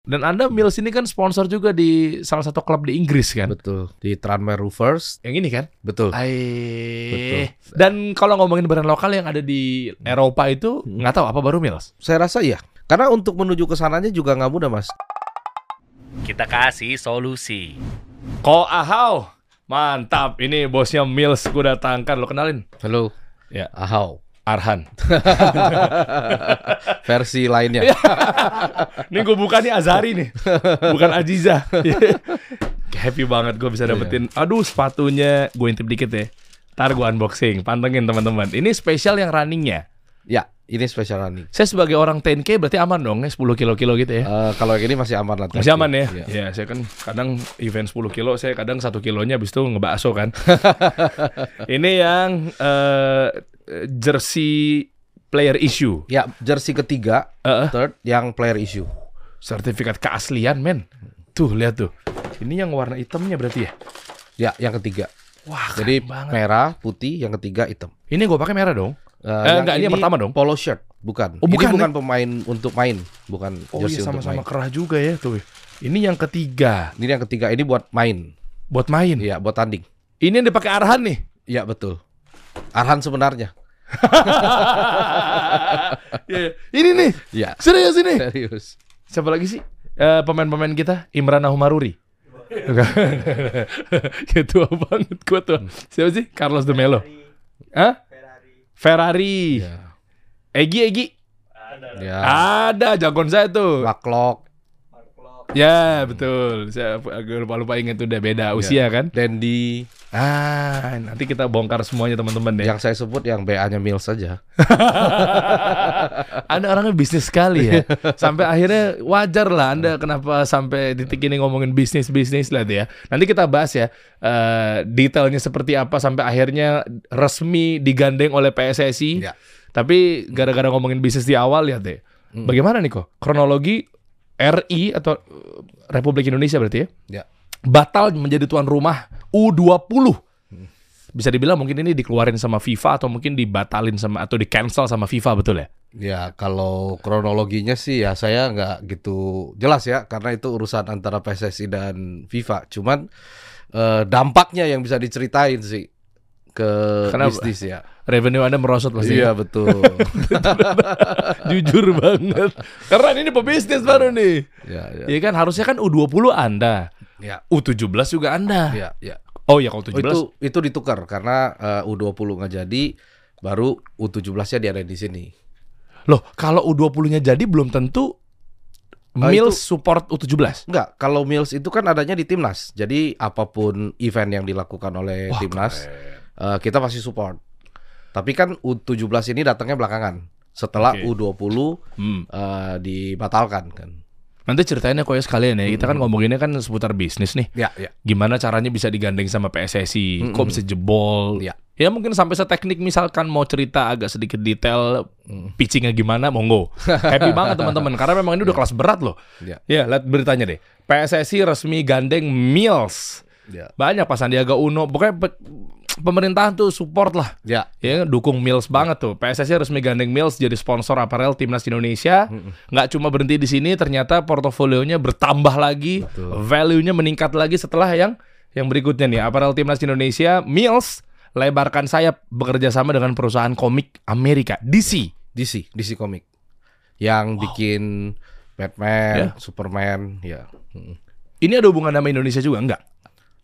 Dan Anda Mills ini kan sponsor juga di salah satu klub di Inggris kan? Betul. Di Tranmere Rovers. Yang ini kan? Betul. Betul. Dan kalau ngomongin brand lokal yang ada di Eropa itu nggak tahu apa baru Mills. Saya rasa iya. Karena untuk menuju ke sananya juga nggak mudah, Mas. Kita kasih solusi. Ko Ahau. Mantap. Ini bosnya Mills gue datangkan. Lo kenalin? Halo. Ya. Ahau. Arhan. Versi lainnya. Ini gue buka nih Azari nih. Bukan Aziza. Happy banget gue bisa dapetin. Aduh sepatunya. Gue intip dikit ya. Ntar gue unboxing. Pantengin teman-teman. Ini spesial yang runningnya. ya, ini spesial running. Saya sebagai orang 10K berarti aman dong ya 10 kilo-kilo gitu ya. Eh, kalau yang ini masih aman lah. Masih aman ya? Iya. Ya, saya kan kadang event 10 kilo, saya kadang satu kilonya habis itu ngebakso kan. Ini yang eh, jersey player issue, Ya, jersey ketiga, Eh, eh. third yang player issue. sertifikat keaslian men. Tuh lihat tuh. Ini yang warna hitamnya berarti ya? Ya, yang ketiga. Wah, Jadi banget. merah, putih, yang ketiga hitam. Ini gue pakai merah dong. Eh, Eh, enggak, ini yang pertama dong. Polo shirt, bukan. Oh, bukan, ini bukan pemain untuk main, bukan Oh jersey iya untuk sama-sama main. kerah juga ya tuh. Ini yang ketiga Ini yang ketiga, ini buat main. buat main. Iya, buat tanding. Ini yang dipakai Arhan nih. Iya, betul. Arhan sebenarnya. Iya, iya. Ini nih. Iya. Serius ini. Serius. Siapa lagi sih? Eh, pemain-pemain kita Imran Nahumaruri. Kayak tua banget gua tuh. Siapa sih? Carlos de Melo. Hah? Ferrari. Iya. Egi Egi. Ya. Ada jagoan saya tuh. Waklok, Ya, betul. Saya agak lupa-lupa ingat tuh udah beda usia kan. Dandy, Ah, nanti kita bongkar semuanya teman-teman deh. yang saya sebut yang BA-nya Mills saja. Anda orangnya bisnis sekali ya. Sampai akhirnya wajar lah Anda kenapa sampai titik ini ngomongin bisnis-bisnis lah ya. Nanti kita bahas ya eh, detailnya seperti apa sampai akhirnya resmi digandeng oleh PSSI. Ya. Tapi gara-gara ngomongin bisnis di awal ya deh. Bagaimana nih kok kronologi RI atau eh, Republik Indonesia berarti ya? Ya. Batal menjadi tuan rumah U20. Bisa dibilang mungkin ini dikeluarin sama FIFA atau mungkin dibatalin sama atau di cancel sama FIFA betul ya? Ya, kalau kronologinya sih ya saya nggak gitu jelas ya, karena itu urusan antara PSSI dan FIFA. Cuman eh, dampaknya yang bisa diceritain sih ke Kenapa? bisnis ya. revenue Anda merosot pasti. Iya betul. Jujur banget. Karena ini pebisnis baru nih. ya, ya, Iya kan harusnya kan U20 Anda. Ya, U17 juga Anda. ya, ya. Oh ya kalau Oh, 17. itu itu ditukar karena eh, U20 nggak jadi, baru U17-nya diadain di sini. Loh, kalau U20-nya jadi belum tentu Ah, Mills itu- support U17. Enggak, kalau Mills itu kan adanya di timnas. Jadi apa pun event yang dilakukan oleh Wah, timnas, keren. eh, kita pasti support. Tapi kan U17 ini datangnya belakangan. Setelah Oke. U20 Hmm. eh, dibatalkan kan. Nanti ceritainnya kok ya sekalian ya. Kita kan ngomonginnya kan seputar bisnis nih. Ya, ya. Gimana caranya bisa digandeng sama PSSI? Kok Mm-mm. bisa jebol? Ya. Ya mungkin sampai seteknik misalkan mau cerita agak sedikit detail pitchingnya gimana, monggo. Happy banget teman-teman karena memang ini udah kelas berat loh. Ya. Ya, lihat beritanya deh. PSSI resmi gandeng Mills. Ya. Banyak Pak Sandiaga Uno. Pokoknya pemerintahan tuh support lah. Ya. Ya, dukung Mills banget tuh. PSSI resmi gandeng Mills jadi sponsor aparel timnas Indonesia. Nggak cuma berhenti di sini, ternyata portofolionya bertambah lagi, value-nya meningkat lagi setelah yang yang berikutnya nih. Aparel timnas Indonesia Mills lebarkan sayap bekerja sama dengan perusahaan komik Amerika DC. DC, DC Comic. Yang bikin Batman, Ya. Superman, ya. Ini ada hubungan sama Indonesia juga enggak?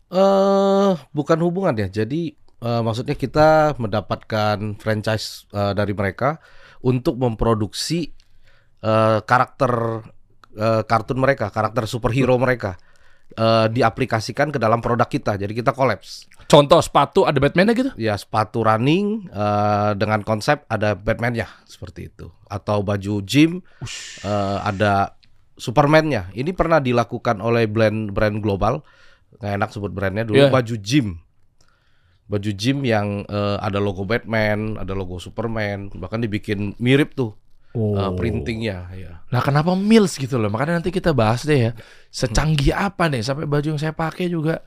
Eh, bukan hubungan ya. Jadi eh, maksudnya kita mendapatkan franchise eh, dari mereka untuk memproduksi eh, karakter eh, kartun mereka, karakter superhero mereka eh, diaplikasikan ke dalam produk kita. Jadi kita kolaps. Contoh sepatu ada Batman-nya gitu? Ya sepatu running eh, dengan konsep ada Batman-nya seperti itu, atau baju gym eh, ada Superman-nya. Ini pernah dilakukan oleh brand brand global. Nggak enak sebut brandnya dulu. Iya. Baju gym, baju gym yang eh, ada logo Batman, ada logo Superman, bahkan dibikin mirip tuh eh, printingnya. Ya. Nah kenapa Mills gitu loh? Makanya nanti kita bahas deh ya. Secanggih apa nih sampai baju yang saya pakai juga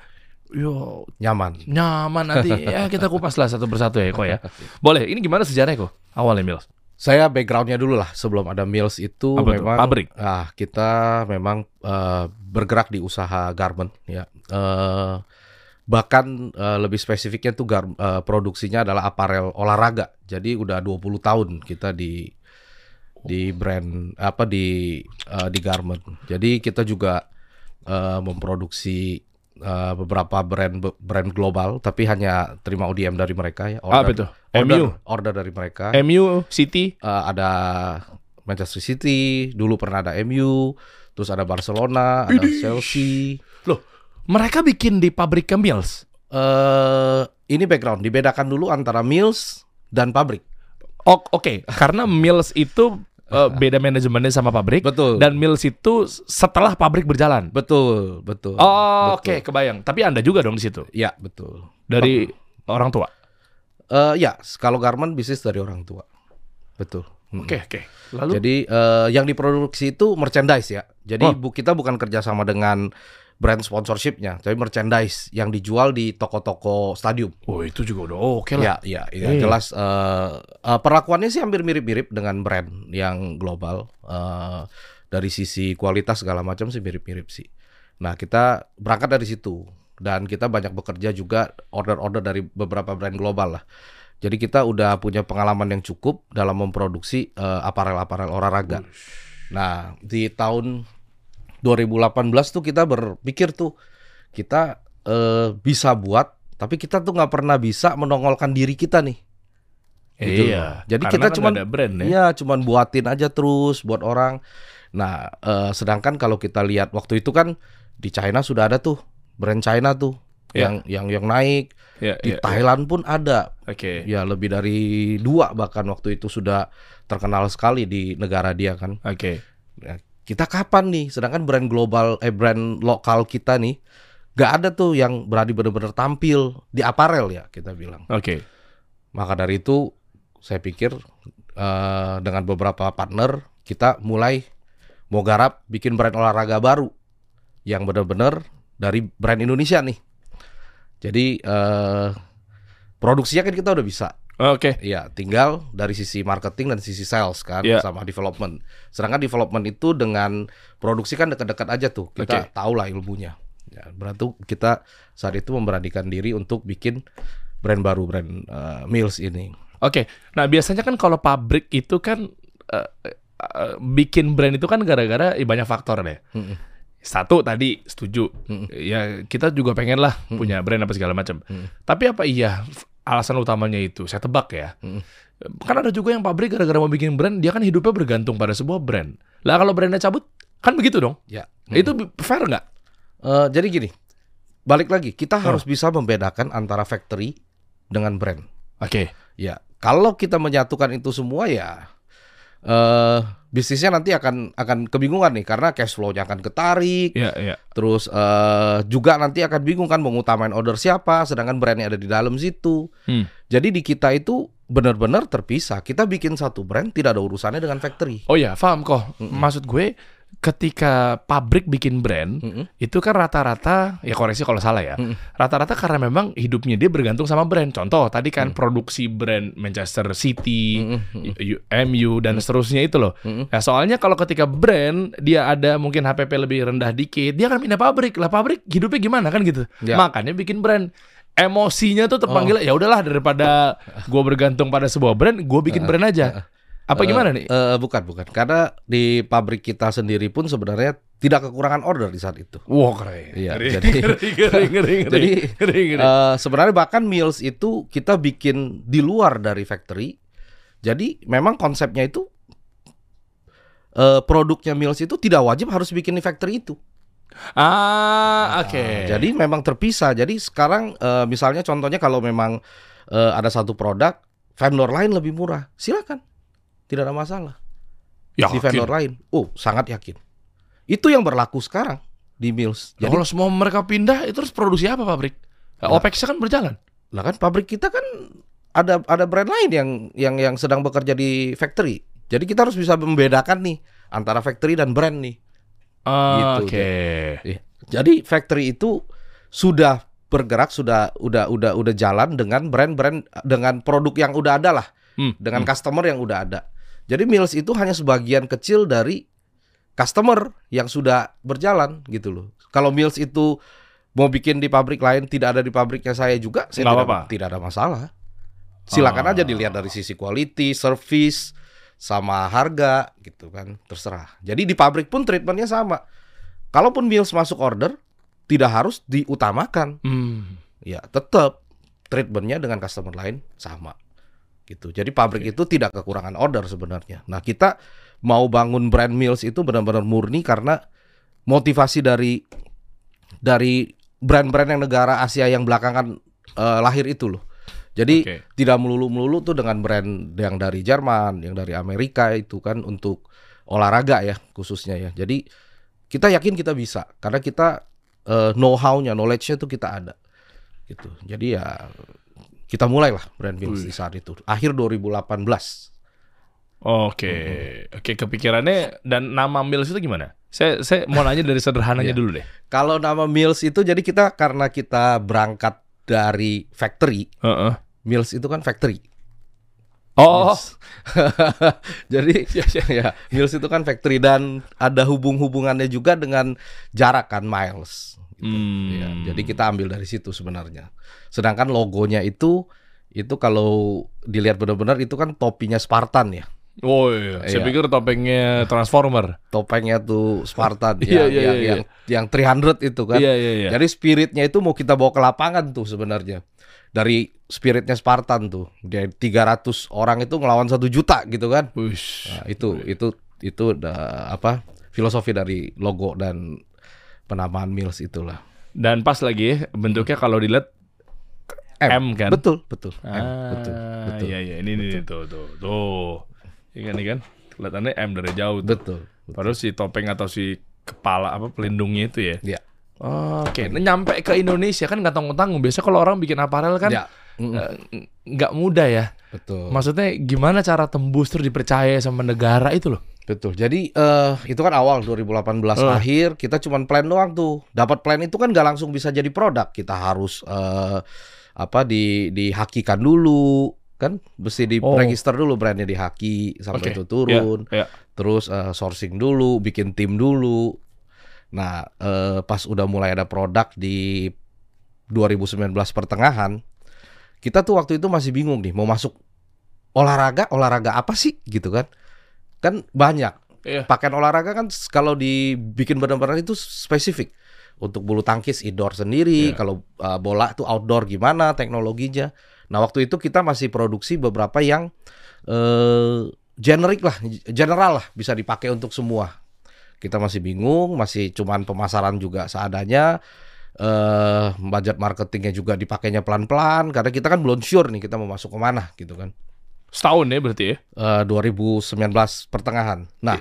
yo Nyaman. nyaman nanti ya kita kupas lah satu persatu ya kok ya. Boleh. Ini gimana sejarahnya kok? Awalnya Mills. Saya backgroundnya dulu lah sebelum ada Mills itu Apa memang Pabrik? ah kita memang eh, bergerak di usaha garment ya. Eh, bahkan eh, lebih spesifiknya tuh gar- eh, produksinya adalah aparel olahraga. Jadi udah 20 tahun kita di di brand apa di eh, di garment. Jadi kita juga eh, memproduksi eh, beberapa brand brand global tapi hanya terima ODM dari mereka ya. Apa itu? Order, MU? order dari mereka. MU, City. Eh, ada Manchester City, dulu pernah ada MU, terus ada Barcelona, ada. Chelsea. Loh, mereka bikin di pabrik ke Mills. Eh ini background, dibedakan dulu antara Mills dan pabrik. Oh, Oke, karena Mills itu eh, beda manajemennya sama pabrik. Betul. Dan Mills itu setelah pabrik berjalan. betul, betul. Oh, oke, betul. kebayang. Tapi Anda juga dong di situ. Ya, betul. Dari orang tua. Eh ya, kalau garment bisnis dari orang tua. Betul. Mm. Oke, oke. Lalu Jadi eh, yang diproduksi itu merchandise ya. Jadi Oh. bu, kita bukan kerjasama dengan brand sponsorshipnya, tapi merchandise yang dijual di toko-toko stadium. Oh, itu juga udah oke lah. Ya, ya, ya Iya. jelas eh, eh, perlakuannya sih hampir mirip-mirip dengan brand yang global. Eh, dari sisi kualitas segala macam sih mirip-mirip sih. Nah, kita berangkat dari situ dan kita banyak bekerja juga order-order dari beberapa brand global lah. Jadi kita udah punya pengalaman yang cukup dalam memproduksi eh, aparel-aparel olahraga. Nah, di tahun 2018 tuh kita berpikir tuh kita eh, bisa buat, tapi kita tuh nggak pernah bisa menongolkan diri kita nih. Gitu Iya. Jadi Karena kita kan cuman ada brand ya. Iya, cuman buatin aja terus buat orang. Nah, eh, sedangkan kalau kita lihat waktu itu kan di China sudah ada tuh brand China tuh Iya. yang yang yang naik. Iya, Di iya. Thailand pun ada. Oke. Ya lebih dari dua bahkan waktu itu sudah terkenal sekali di negara dia kan. Oke. Nah, kita kapan nih? Sedangkan brand global eh brand lokal kita nih gak ada tuh yang berani benar-benar tampil di aparel ya kita bilang. Oke. Maka dari itu saya pikir eh, dengan beberapa partner kita mulai mau garap bikin brand olahraga baru yang benar-benar dari brand Indonesia nih. Jadi eh, produksinya kan kita udah bisa. Oke. Ya, tinggal dari sisi marketing dan sisi sales kan Iya. sama development. Sedangkan development itu dengan produksi kan dekat-dekat aja tuh. Kita Oke. tahu lah ilmunya. Ya, berarti kita saat itu memberanikan diri untuk bikin brand baru brand eh, Mills ini. Oke. Nah, biasanya kan kalau pabrik itu kan eh, eh, bikin brand itu kan gara-gara ya banyak faktor deh. Mm-mm. Satu tadi setuju. Mm-mm. Ya, kita juga pengen lah punya brand apa segala macam. Mm. Tapi apa iya alasan utamanya itu? Saya tebak ya. Mm. Kan ada juga yang pabrik gara-gara mau bikin brand, dia kan hidupnya bergantung pada sebuah brand. Lah kalau brandnya cabut, kan begitu dong? Ya. Itu bi- fair nggak? Eh, jadi gini, balik lagi kita Oh. harus bisa membedakan antara factory dengan brand. Oke. Ya, kalau kita menyatukan itu semua ya eh bisnisnya nanti akan akan kebingungan nih karena cash flow-nya akan ketarik. Iya, iya. Terus eh juga nanti akan bingung kan mau ngutamain order siapa sedangkan brandnya ada di dalam situ. Hmm. Jadi di kita itu benar-benar terpisah. Kita bikin satu brand tidak ada urusannya dengan factory. Oh ya, paham kok. Maksud gue ketika pabrik bikin brand Mm-mm. itu kan rata-rata ya koreksi kalau salah ya. Rata-rata karena memang hidupnya dia bergantung sama brand. Contoh tadi kan produksi brand Manchester City, Mm-mm. U- MU dan seterusnya itu loh. Mm-mm. Nah, soalnya kalau ketika brand dia ada mungkin HPP lebih rendah dikit, dia akan pindah pabrik. Lah pabrik hidupnya gimana kan gitu. Ya. Makanya bikin brand. Emosinya tuh terpanggil ya udahlah daripada gua bergantung pada sebuah brand, gua bikin brand aja. Apa gimana nih? Eh, bukan, bukan. Karena di pabrik kita sendiri pun sebenarnya tidak kekurangan order di saat itu. Wah keren. Iya, Ngeri, jadi- ngeri, ngeri, ngeri, ngeri. Jadi, ngeri, ngeri. Eh, sebenarnya bahkan meals itu kita bikin di luar dari factory. Jadi memang konsepnya itu eh, produknya meals itu tidak wajib harus bikin di factory itu. ah, oke. Nah, jadi memang terpisah. Jadi sekarang eh, misalnya contohnya kalau memang eh, ada satu produk vendor lain lebih murah, silakan. Tidak ada masalah. ya, di vendor lain. Oh, sangat yakin. Itu yang berlaku sekarang di Mills. Jadi Jadi kalau semua mereka pindah, itu terus produksi apa pabrik? Nah. OPEX-nya kan berjalan. lah kan pabrik kita kan ada ada brand lain yang yang yang sedang bekerja di factory. Jadi kita harus bisa membedakan nih antara factory dan brand nih. Ah, Gitu, Oke. Iya. Jadi factory itu sudah bergerak sudah udah udah udah jalan dengan brand-brand dengan produk yang udah ada lah, Hmm, dengan customer yang udah ada. Jadi Mills itu hanya sebagian kecil dari customer yang sudah berjalan gitu loh. Kalau Mills itu mau bikin di pabrik lain tidak ada di pabriknya saya juga, saya Nggak tidak, apa-apa. tidak ada masalah. Silakan Ah. aja dilihat dari sisi quality, service, sama harga gitu kan, terserah. Jadi di pabrik pun treatmentnya sama. Kalaupun Mills masuk order, tidak harus diutamakan. Hmm. Ya tetap treatmentnya dengan customer lain sama gitu. Jadi pabrik itu tidak kekurangan order sebenarnya. Nah kita mau bangun brand Mills itu benar-benar murni karena motivasi dari dari brand-brand yang negara Asia yang belakangan eh, lahir itu loh. Jadi Oke. tidak melulu-melulu tuh dengan brand yang dari Jerman, yang dari Amerika itu kan untuk olahraga ya khususnya ya. Jadi kita yakin kita bisa karena kita eh, know-how-nya, knowledge-nya tuh kita ada. Gitu. Jadi ya kita mulailah brand Mills di saat itu. Akhir 2018. Oke, oke kepikirannya dan nama Mills itu gimana? Saya saya mau nanya dari sederhananya Iya. dulu deh. Kalau nama Mills itu jadi kita karena kita berangkat dari factory, Heeh. Mills itu kan factory. Oh, jadi ya, Mills itu kan factory dan ada hubung-hubungannya juga dengan jarak kan miles. Gitu. Hmm. Ya, jadi kita ambil dari situ sebenarnya. Sedangkan logonya itu itu kalau dilihat benar-benar itu kan topinya Spartan ya. oh iya. Saya Iya. pikir topengnya Transformer. Topengnya tuh Spartan Iya, yang, iya, yang, iya, yang yang 300 itu kan. Iya iya iya. Jadi spiritnya itu mau kita bawa ke lapangan tuh sebenarnya. Dari spiritnya Spartan tuh. Dari 300 orang itu ngelawan satu juta gitu kan. Nah, itu itu itu da- apa? Filosofi dari logo dan penamaan Mills itulah. Dan pas lagi ya, bentuknya kalau dilihat M, kan? Betul, betul. M, Ah, betul, betul. Iya iya ini nih tuh tuh tuh. Ini kan, ini kan kelihatannya M dari jauh tuh. Betul. Padahal si topeng atau si kepala apa pelindungnya itu ya. Iya. Oh, Oke, Nah, nyampe ke Indonesia kan nggak tanggung-tanggung. Biasa kalau orang bikin aparel kan Ya. Mm-mm. eh, nggak mudah ya. Betul. Maksudnya gimana cara tembus terus dipercaya sama negara itu loh? Betul. Jadi eh itu kan awal 2018 Eh. akhir kita cuman plan doang tuh. Dapat plan itu kan nggak langsung bisa jadi produk. Kita harus eh apa di dihakikan dulu kan mesti di Oh. register dulu brandnya di haki sampai Oke. itu turun. Ya, ya. Terus eh, sourcing dulu, bikin tim dulu. Nah, eh, pas udah mulai ada produk di 2019 pertengahan, kita tuh waktu itu masih bingung nih mau masuk olahraga, olahraga apa sih gitu kan? Kan banyak. Iya. Pakaian olahraga kan kalau dibikin benar-benar itu spesifik. Untuk bulu tangkis indoor sendiri, Iya. kalau uh, bola tuh outdoor gimana teknologinya. Nah, waktu itu kita masih produksi beberapa yang eh generic lah, general lah bisa dipakai untuk semua. Kita masih bingung, masih cuman pemasaran juga seadanya. Eh budget marketingnya juga dipakainya pelan-pelan karena kita kan belum sure nih kita mau masuk ke mana gitu kan. Setahun ya berarti ya? Eh 2019 pertengahan. Nah,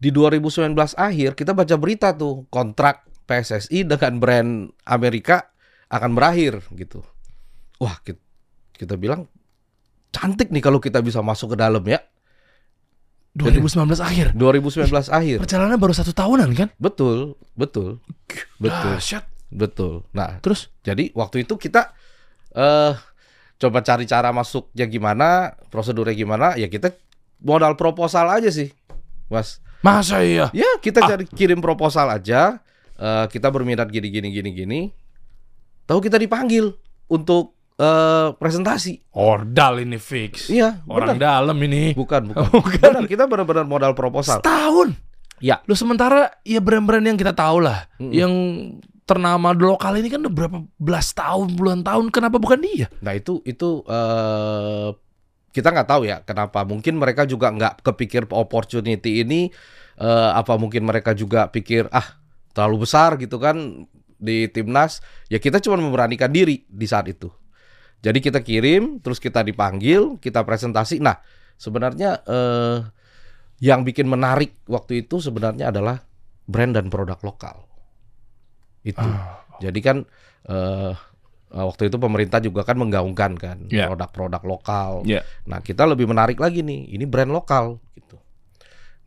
di 2019 akhir kita baca berita tuh kontrak PSSI dengan brand Amerika akan berakhir gitu. Wah, kita, kita bilang cantik nih kalau kita bisa masuk ke dalam ya. 2019 akhir. 2019 akhir. Perjalanan baru satu tahunan kan? Betul, betul. Betul, Dahsyat. Betul. Nah, Terus? jadi waktu itu kita eh coba cari cara masuknya gimana, prosedurnya gimana, ya kita modal proposal aja sih. Mas. Masa iya? Ya, kita cari kirim proposal aja. Eh, kita berminat gini gini gini gini. Tahu kita dipanggil untuk eh, presentasi. Ordal ini fix. Iya, Orang benar. dalam ini. Bukan, bukan. Bukan. Benar, kita benar-benar modal proposal. Setahun. Ya. Lu sementara ya brand-brand yang kita tahu lah, Mm-mm. yang ternama lokal ini kan udah berapa belas tahun, puluhan tahun, kenapa bukan dia? Nah itu itu eh kita nggak tahu ya kenapa. Mungkin mereka juga nggak kepikir opportunity ini. eh apa mungkin mereka juga pikir ah terlalu besar gitu kan di timnas. Ya kita cuma memberanikan diri di saat itu. Jadi kita kirim, terus kita dipanggil, kita presentasi. Nah sebenarnya eh yang bikin menarik waktu itu sebenarnya adalah brand dan produk lokal. Itu. Ah. Jadi kan eh eh, waktu itu pemerintah juga kan menggaungkan kan Iya. produk-produk lokal. Iya. Nah, kita lebih menarik lagi nih, ini brand lokal gitu.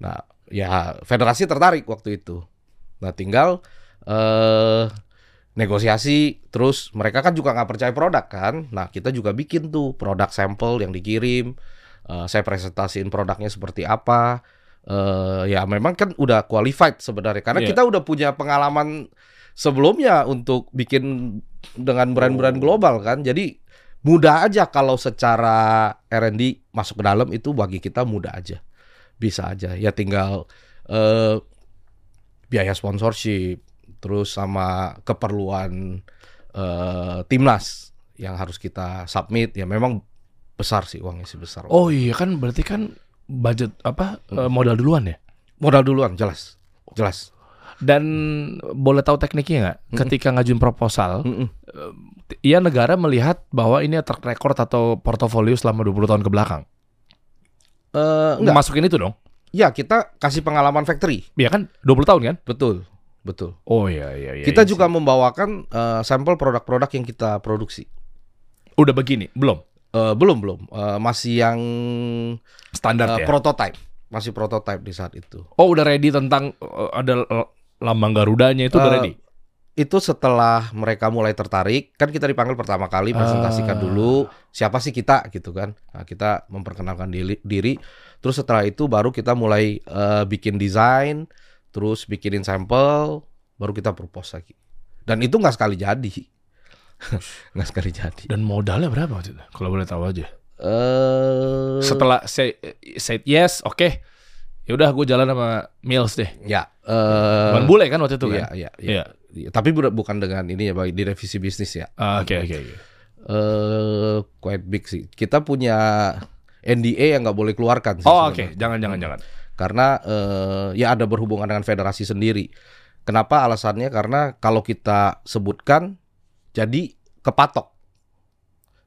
Nah, ya federasi tertarik waktu itu. Nah, tinggal eh negosiasi terus mereka kan juga nggak percaya produk kan. Nah, kita juga bikin tuh produk sampel yang dikirim Eh, saya presentasiin produknya seperti apa. Eh, ya memang kan udah qualified sebenarnya karena Iya. kita udah punya pengalaman sebelumnya untuk bikin dengan brand-brand global kan. Jadi mudah aja kalau secara R&D masuk ke dalam itu bagi kita mudah aja. Bisa aja. Ya tinggal eh biaya sponsorship terus sama keperluan eh timnas yang harus kita submit ya memang besar sih uangnya sih besar. Oh iya kan berarti kan budget apa eh, modal duluan ya? Modal duluan jelas. Jelas. Dan boleh tahu tekniknya nggak? Ketika ngajuin proposal, Mm-mm. ya negara melihat bahwa ini track record atau portofolio selama 20 tahun ke belakang. Enggak. Masukin itu dong. Ya, kita kasih pengalaman factory. Iya kan 20 tahun kan? Betul. Betul. Oh iya iya iya. kita iya juga sih. membawakan eh, sampel produk-produk yang kita produksi. udah begini, belum Eh, belum belum Eh, masih yang standar eh, ya. prototype, masih prototype di saat itu. Oh udah ready tentang eh, ada lambang Garudanya itu udah ready. Itu setelah mereka mulai tertarik, kan kita dipanggil pertama kali presentasikan Ah. dulu siapa sih kita gitu kan. Nah, kita memperkenalkan diri, diri. Terus setelah itu baru kita mulai eh, bikin desain, terus bikinin sampel, baru kita propose lagi. Dan itu nggak sekali jadi. nggak sekali jadi. Dan modalnya berapa waktu itu? Kalau boleh tahu aja. Eh Setelah say, said yes, oke. Ya udah gue jalan sama Mills deh. ya eh Bukan bule kan waktu itu iya, kan? iya, iya. Iya. Iya, Tapi bu- bukan dengan ini ya, di revisi bisnis ya. Ah, Oke oke oke. Eh quite big sih. Kita punya NDA yang nggak boleh keluarkan sih. Oh oke, sebenarnya. jangan jangan jangan. Karena eh, ya ada berhubungan dengan federasi sendiri. Kenapa alasannya? Karena kalau kita sebutkan jadi kepatok.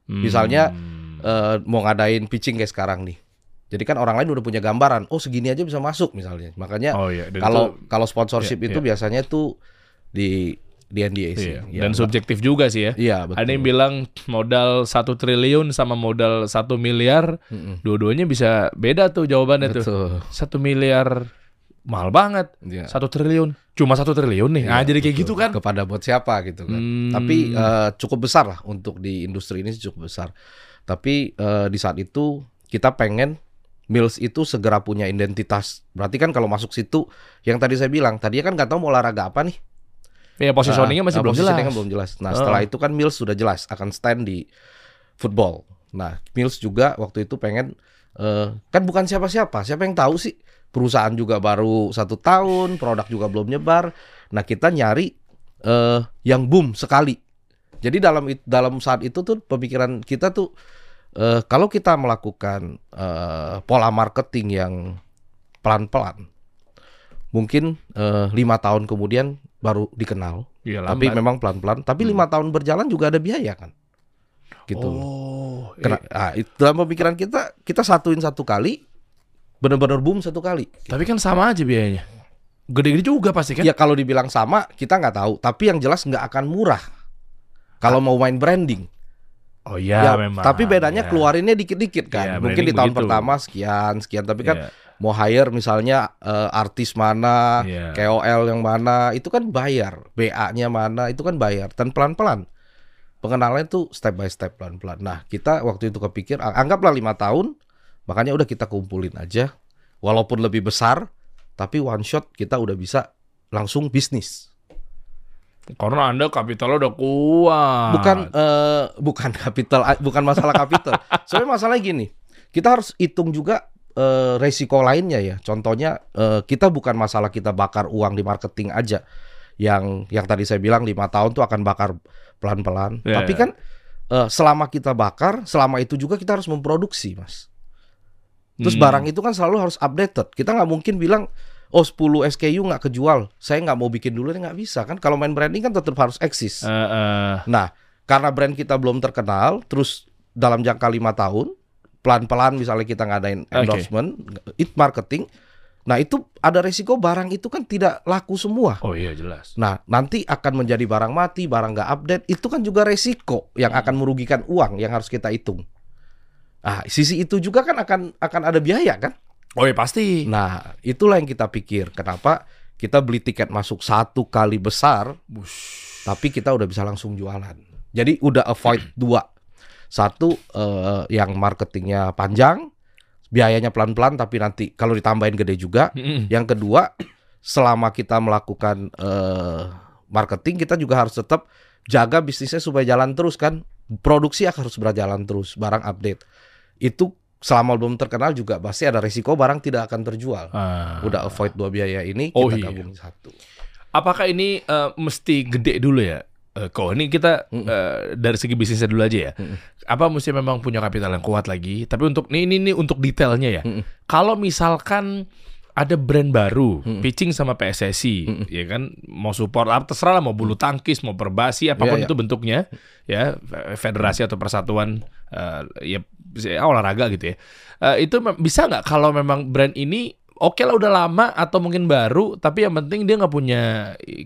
Misalnya, Hmm. Eh, mau ngadain pitching kayak sekarang nih. Jadi kan orang lain udah punya gambaran. Oh segini aja bisa masuk misalnya. Makanya oh iya. Dan kalau itu- kalau sponsorship iya, itu iya. biasanya tuh di di NDA sih. iya. Ya, dan subjektif juga sih ya. Iya betul. Ada yang bilang modal satu triliun sama modal satu miliar, Mm-mm. dua-duanya bisa beda tuh jawabannya tuh. Betul. Satu miliar mahal banget, Iya. satu triliun cuma satu triliun nih. ah Iya, jadi kayak betul. gitu kan? Kepada buat siapa gitu kan. Hmm. Tapi eh, cukup besar lah untuk di industri ini sih cukup besar. Tapi eh, di saat itu kita pengen Mills itu segera punya identitas. Berarti kan kalau masuk situ, yang tadi saya bilang, tadinya kan nggak tahu mau olahraga apa nih. ya positioningnya masih ah, belum jelas. belum jelas. Nah setelah itu kan Mills sudah jelas akan stand di football. Nah Mills juga waktu itu pengen eh, kan bukan siapa-siapa. Siapa yang tahu sih? Perusahaan juga baru satu tahun, produk juga belum nyebar. Nah kita nyari eh, yang boom sekali. Jadi dalam dalam saat itu tuh pemikiran kita tuh eh, kalau kita melakukan eh, pola marketing yang pelan-pelan, mungkin eh, lima tahun kemudian baru dikenal. Iya, Tapi memang pelan-pelan. Tapi Hmm. lima tahun berjalan juga ada biaya kan, gitu. Oh, Kena- iya. ah, itu dalam pemikiran kita, kita satuin satu kali, benar-benar boom satu kali. Tapi kan sama aja biayanya. Gede-gede juga pasti kan? Ya kalau dibilang sama, kita nggak tahu. Tapi yang jelas nggak akan murah. Kalau mau main branding, Oh iya Ya, memang. tapi bedanya ya. keluarinnya dikit-dikit kan. Mungkin di tahun begitu. pertama sekian, sekian. Tapi kan Iya, mau hire misalnya eh, artis mana, iya. KOL yang mana, itu kan bayar. BA-nya mana, itu kan bayar. Dan pelan-pelan. Pengenalan itu step by step pelan-pelan. Nah, kita waktu itu kepikir, anggaplah lima tahun, makanya udah kita kumpulin aja. Walaupun lebih besar, tapi one shot kita udah bisa langsung bisnis. Karena Anda kapitalnya udah kuat. Bukan eh, bukan kapital, bukan masalah kapital. Soalnya masalahnya gini, kita harus hitung juga eh, resiko lainnya ya. Contohnya eh, kita bukan masalah kita bakar uang di marketing aja. Yang yang tadi saya bilang lima tahun tuh akan bakar pelan-pelan. Ya, Tapi ya. kan eh, selama kita bakar, selama itu juga kita harus memproduksi, mas. Terus Hmm. barang itu kan selalu harus updated. Kita nggak mungkin bilang oh 10 SKU nggak kejual, saya nggak mau bikin dulu, nggak bisa kan? Kalau main branding kan tetap harus eksis. Eh, eh, Nah, karena brand kita belum terkenal, terus dalam jangka lima tahun, pelan-pelan misalnya kita ngadain endorsement, it marketing, nah itu ada resiko barang itu kan tidak laku semua. oh iya jelas. Nah, nanti akan menjadi barang mati, barang nggak update, itu kan juga resiko yang Hmm. akan merugikan uang yang harus kita hitung. Ah, sisi itu juga kan akan akan ada biaya kan? Oh iya pasti. Nah, itulah yang kita pikir. Kenapa kita beli tiket masuk satu kali besar, Bush. tapi kita udah bisa langsung jualan. Jadi udah avoid dua. Satu eh, yang marketingnya panjang, biayanya pelan-pelan tapi nanti kalau ditambahin gede juga. Yang kedua, selama kita melakukan eh, marketing kita juga harus tetap jaga bisnisnya supaya jalan terus kan. Produksi harus berjalan terus, barang update. Itu selama belum terkenal juga pasti ada resiko barang tidak akan terjual. Ah. Udah avoid dua biaya ini Oh, kita iya. gabung satu. Apakah ini eh, mesti gede dulu ya? Eh, kok ini kita Mm-mm. eh, dari segi bisnisnya dulu aja ya. Mm-mm. Apa mesti memang punya kapital yang kuat lagi? Tapi untuk ini ini, ini untuk detailnya ya. Kalau misalkan ada brand baru Mm-mm. pitching sama PSSI, Mm-mm. ya kan mau support apa terserah lah mau bulu tangkis, mau perbasi apa pun Iya, iya. itu bentuknya, ya fe- federasi atau persatuan eh, ya ya, olahraga gitu ya. Eh, itu bisa nggak kalau memang brand ini oke lah udah lama atau mungkin baru, tapi yang penting dia nggak punya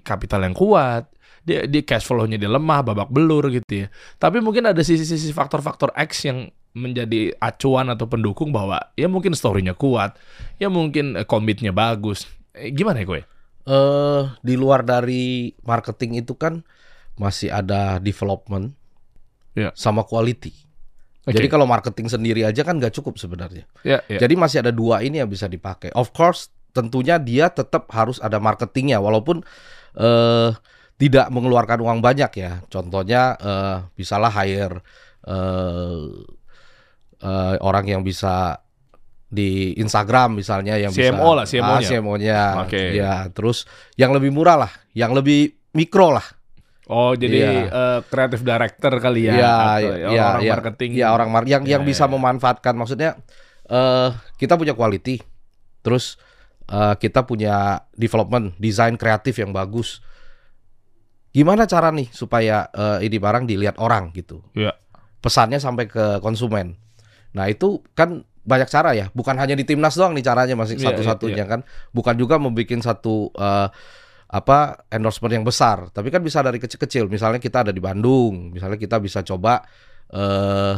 kapital yang kuat. Dia, dia cash flow-nya dia lemah, babak belur gitu ya. Tapi mungkin ada sisi-sisi faktor-faktor X yang menjadi acuan atau pendukung bahwa ya mungkin story-nya kuat, ya mungkin eh, komitnya bagus. Eh, gimana ya gue? eh di luar dari marketing itu kan masih ada development Ya. sama quality. Oke. Jadi kalau marketing sendiri aja kan nggak cukup sebenarnya. ya, ya. Jadi masih ada dua ini yang bisa dipakai. Of course, tentunya dia tetap harus ada marketingnya, walaupun eh tidak mengeluarkan uang banyak ya. Contohnya eh bisalah hire eh eh, orang yang bisa di Instagram misalnya yang bisa CMO lah, CMO-nya. Ah, CMO-nya. Oke. Ya, terus yang lebih murah lah, yang lebih mikro lah. Oh, jadi Iya. eh, creative director kali ya, Iya, atau iya, ya, orang iya. marketing. Ya orang mar yang Ya, yang bisa ya. memanfaatkan maksudnya eh kita punya quality, terus eh, kita punya development, desain kreatif yang bagus. Gimana cara nih supaya eh, ini barang dilihat orang gitu? Iya. Pesannya sampai ke konsumen. Nah itu kan banyak cara ya, bukan hanya di timnas doang nih caranya masih Iya, satu-satunya kan, bukan juga membuat satu eh, apa endorsement yang besar, tapi kan bisa dari kecil-kecil. Misalnya kita ada di Bandung, misalnya kita bisa coba eh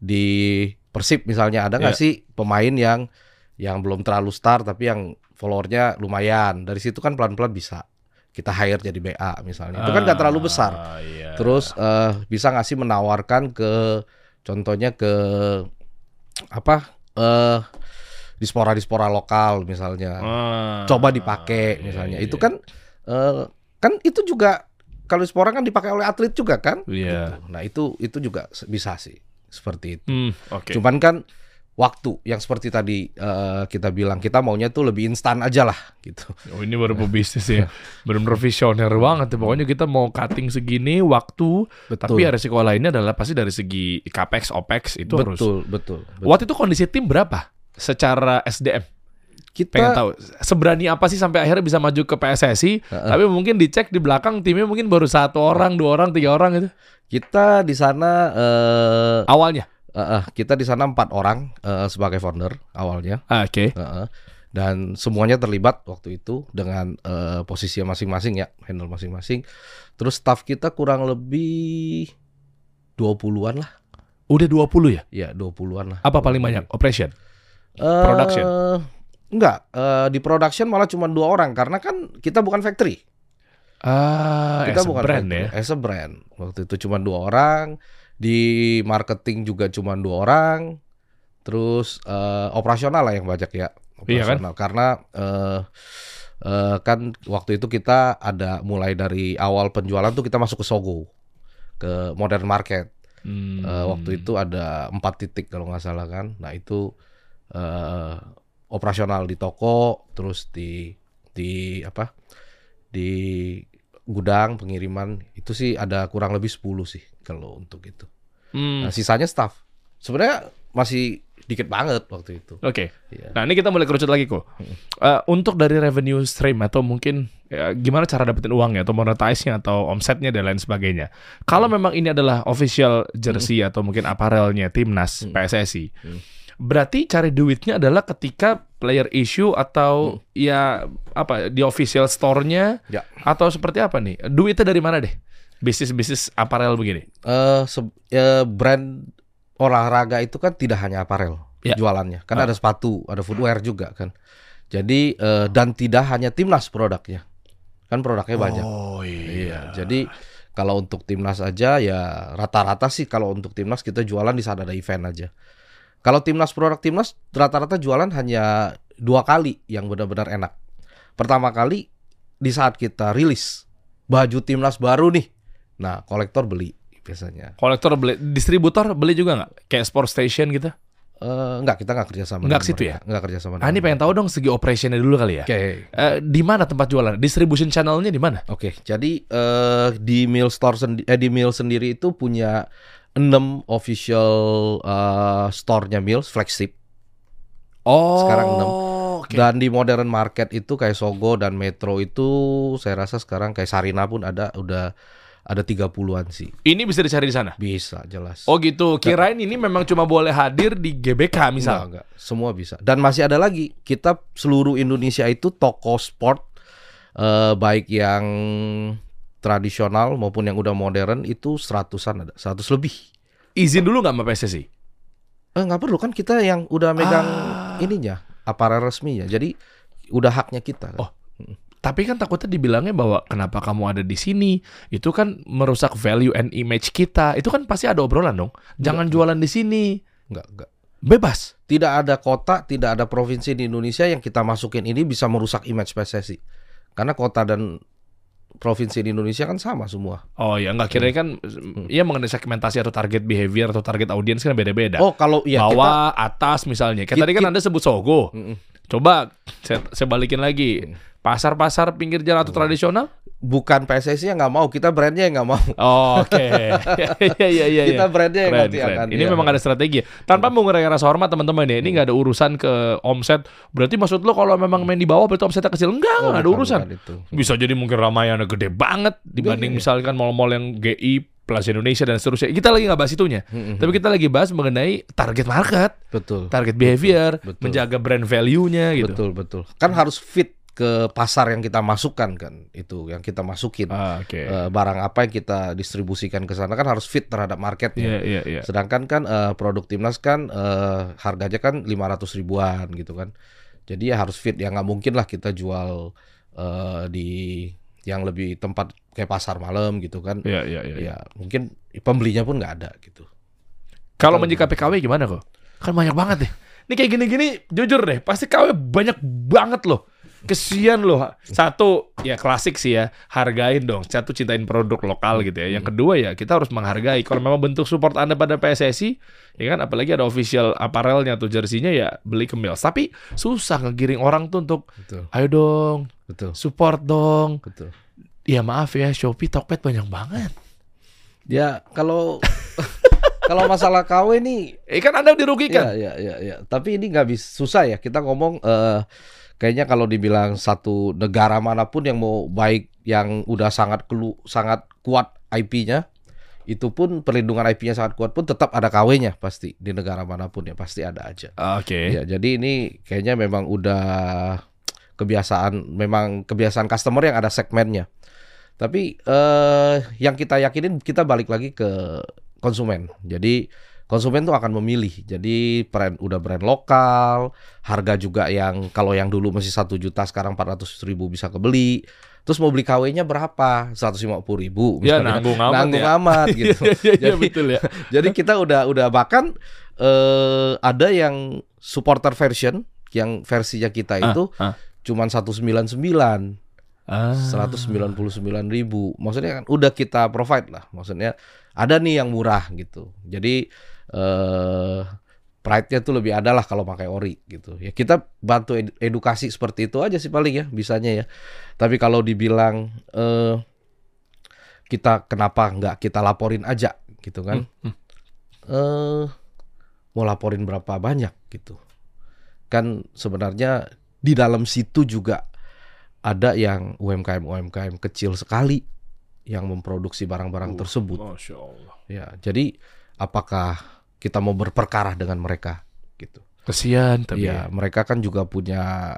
di Persib misalnya ada nggak Iya. sih pemain yang yang belum terlalu star tapi yang followernya lumayan. Dari situ kan pelan-pelan bisa kita hire jadi BA misalnya. Itu kan nggak terlalu besar. Ah, iya. Terus eh, bisa nggak sih menawarkan ke contohnya ke apa eh di spora-dispora lokal misalnya. Ah, Coba dipakai misalnya. iya, Itu iya. kan eh, kan itu juga kalau spora kan dipakai oleh atlet juga kan? Iya. Gitu. Nah, itu itu juga bisa sih seperti itu. Hmm, oke. Cuman kan waktu yang seperti tadi eh, kita bilang kita maunya tuh lebih instan aja lah gitu. Oh, ini baru pebisnis ya. Benar-benar visioner banget ya. Pokoknya kita mau cutting segini waktu, tapi ya resiko lainnya adalah pasti dari segi capex, opex itu harus. betul, betul, betul. Waktu itu kondisi tim berapa secara SDM? Kita Pengen tahu seberani apa sih sampai akhirnya bisa maju ke PSSI? Heeh. Tapi mungkin dicek di belakang timnya mungkin baru satu orang, dua orang, tiga orang gitu. kita di sana eh Awalnya. eh, eh, kita di sana empat orang eh, sebagai founder awalnya. Ah, Oke. Heeh. dan semuanya terlibat waktu itu dengan eh, posisinya masing-masing ya, handle masing-masing. Terus staff kita kurang lebih 20-an lah. Udah 20 ya? Ya, 20-an lah. Apa paling banyak? Operation. Eh, Production? Enggak, eh, di production malah cuma dua orang karena kan kita bukan factory. Ah, kita as a bukan brand factory, ya. As a brand. Waktu itu cuma dua orang, di marketing juga cuma dua orang. Terus eh, operasional lah yang banyak ya. Iya kan? Operasional karena eh eh, kan waktu itu kita ada mulai dari awal penjualan tuh kita masuk ke Sogo ke modern market. Hmm. Eh, waktu itu ada empat titik kalau nggak salah kan. Nah itu eh, operasional di toko, terus di di apa di gudang pengiriman itu sih ada kurang lebih 10 sih kalau untuk itu. Hmm. Nah sisanya staff. Sebenarnya masih dikit banget waktu itu. Oke. Iya. Nah ini kita mulai kerucut lagi kok. Eh, untuk dari revenue stream atau mungkin ya, gimana cara dapetin uangnya atau monetize-nya atau omsetnya dan lain sebagainya. Kalau memang ini adalah official jersey atau mungkin apparelnya timnas Hmm. PSSI, Hmm. Berarti cari duitnya adalah ketika player issue atau ya apa di official store-nya Ya. atau seperti apa nih? Duitnya dari mana deh? Bisnis-bisnis apparel begini. Eh se- eh, brand olahraga itu kan tidak hanya aparel Ya. jualannya, kan Ah. ada sepatu, ada footwear juga kan. Jadi eh, dan tidak hanya timnas produknya, kan produknya banyak. Oh Iya. Jadi kalau untuk timnas aja ya rata-rata sih kalau untuk timnas kita jualan di saat ada event aja. Kalau timnas produk timnas rata-rata jualan hanya dua kali yang benar-benar enak. Pertama kali di saat kita rilis baju timnas baru nih. Nah, kolektor beli biasanya. Kolektor beli, distributor beli juga nggak? Kayak Sport Station gitu? Eh enggak, kita nggak kerja sama. Nggak dengan ke situ mereka. Enggak kerja sama. Ah, ini pengen tahu dong segi operationnya dulu kali ya. Oke. Eh, di mana tempat jualan? Distribution channelnya di mana? Oke, jadi eh di Mill Store sendi- eh, di Mill sendiri itu punya 6 official eh, store-nya Mills flagship. Oh, Sekarang enam. oke. Dan di modern market itu kayak Sogo dan Metro itu saya rasa sekarang kayak Sarina pun ada udah ada 30-an sih. Ini bisa dicari di sana. Bisa jelas. Oh gitu. Kirain ini memang cuma boleh hadir di GBK Enggak, misal. enggak. Semua bisa. Dan masih ada lagi. Kita seluruh Indonesia itu toko sport eh, baik yang tradisional maupun yang udah modern itu seratusan ada, seratus lebih. Izin dulu nggak sama PSSI? Eh nggak perlu kan kita yang udah megang Ah. ininya, aparel resminya. Jadi udah haknya kita. Oh. Tapi kan takutnya dibilangnya bahwa kenapa kamu ada di sini? Itu kan merusak value and image kita. Itu kan pasti ada obrolan dong. Jangan jualan di sini. Enggak, enggak. Bebas. Tidak ada kota, tidak ada provinsi di Indonesia yang kita masukin ini bisa merusak image PSSI. Karena kota dan provinsi di Indonesia kan sama semua. Oh ya nggak kira kan ya mengenai segmentasi atau target behavior atau target audiens kan beda-beda. Oh, kalau ya kita Bawah, atas misalnya. Kayak Kit- tadi kan kit- Anda sebut Sogo. Mm-mm. Coba saya, saya balikin lagi. Pasar-pasar pinggir jalan atau tradisional? bukan PSSI yang nggak mau, kita brandnya yang nggak mau. Oh, Oke. Iya iya iya. kita iya. brandnya yang Keren, nanti keren. akan. Ini ya. memang ada strategi. ya. Tanpa mengurangi rasa hormat teman-teman ya. Ini nggak ada urusan ke omset. Berarti maksud lo kalau memang main di bawah berarti omsetnya kecil? Enggak, Oh, nggak ada urusan. itu. Bisa jadi mungkin Ramayana gede banget dibanding Iya, iya. misalkan mall-mall yang GI, Plaza Indonesia dan seterusnya. Kita lagi nggak bahas itunya. Mm-mm. Tapi kita lagi bahas mengenai target market, betul. target behavior, betul. menjaga brand value-nya gitu. Betul, betul. Kan harus fit ke pasar yang kita masukkan kan. Itu yang kita masukin. Ah, Oke. Eh, barang apa yang kita distribusikan ke sana kan harus fit terhadap marketnya. Iya iya iya. Sedangkan kan eh, produk timnas kan eh, harganya kan 500 ribuan gitu kan. Jadi ya harus fit ya nggak mungkin lah kita jual eh, di yang lebih tempat kayak pasar malam gitu kan. Iya iya iya. Ya mungkin pembelinya pun nggak ada gitu. Kalau menyikapi KW gimana kok? Kan banyak banget nih. Ini kayak gini-gini jujur deh, pasti KW banyak banget loh. Kesian loh. Satu, ya klasik sih ya, hargain dong. Satu cintain produk lokal gitu ya. Yang kedua ya kita harus menghargai. Kalau memang bentuk support Anda pada PSSI, ya kan apalagi ada official apparelnya atau jersey-nya ya beli ke Mills. Tapi susah ngegiring orang tuh untuk Betul, ayo dong, betul, support dong. betul. Ya maaf ya, Shopee, Tokped banyak banget. Ya kalau kalau masalah KW nih Eh kan Anda dirugikan. Iya, iya, iya, iya. Tapi ini nggak bisa susah ya. Kita ngomong eh kayaknya kalau dibilang satu negara mana pun yang mau baik yang udah sangat kelu, sangat kuat IP-nya itu pun perlindungan IP-nya sangat kuat pun tetap ada KW-nya pasti di negara mana pun ya pasti ada aja. Oke. Ya, jadi ini kayaknya memang udah kebiasaan memang kebiasaan customer yang ada segmennya. Tapi eh yang kita yakinin kita balik lagi ke konsumen. Jadi konsumen tuh akan memilih. Jadi brand udah brand lokal, harga juga yang kalau yang dulu masih satu juta sekarang 400 ribu bisa kebeli. Terus mau beli KW-nya berapa? 150 ribu. Ya nanggung amat Nanggung ya. amat gitu. Iya, iya, iya, Jadi- betul ya. jadi kita udah udah bahkan eh ada yang supporter version yang versinya kita itu ah. cuman 199 Ah. 199 ribu maksudnya kan udah kita provide lah maksudnya ada nih yang murah gitu jadi eh pride-nya tuh lebih ada lah kalau pakai ori gitu. Ya kita bantu ed- edukasi seperti itu aja sih paling ya bisanya ya. Tapi kalau dibilang eh kita kenapa nggak kita laporin aja gitu kan? Hmm, eh mau laporin berapa banyak gitu. Kan sebenarnya di dalam situ juga ada yang UMKM UMKM kecil sekali yang memproduksi barang-barang Uh, tersebut. Masya Allah. ya jadi apakah kita mau berperkara dengan mereka gitu Kesian tapi ya mereka kan juga punya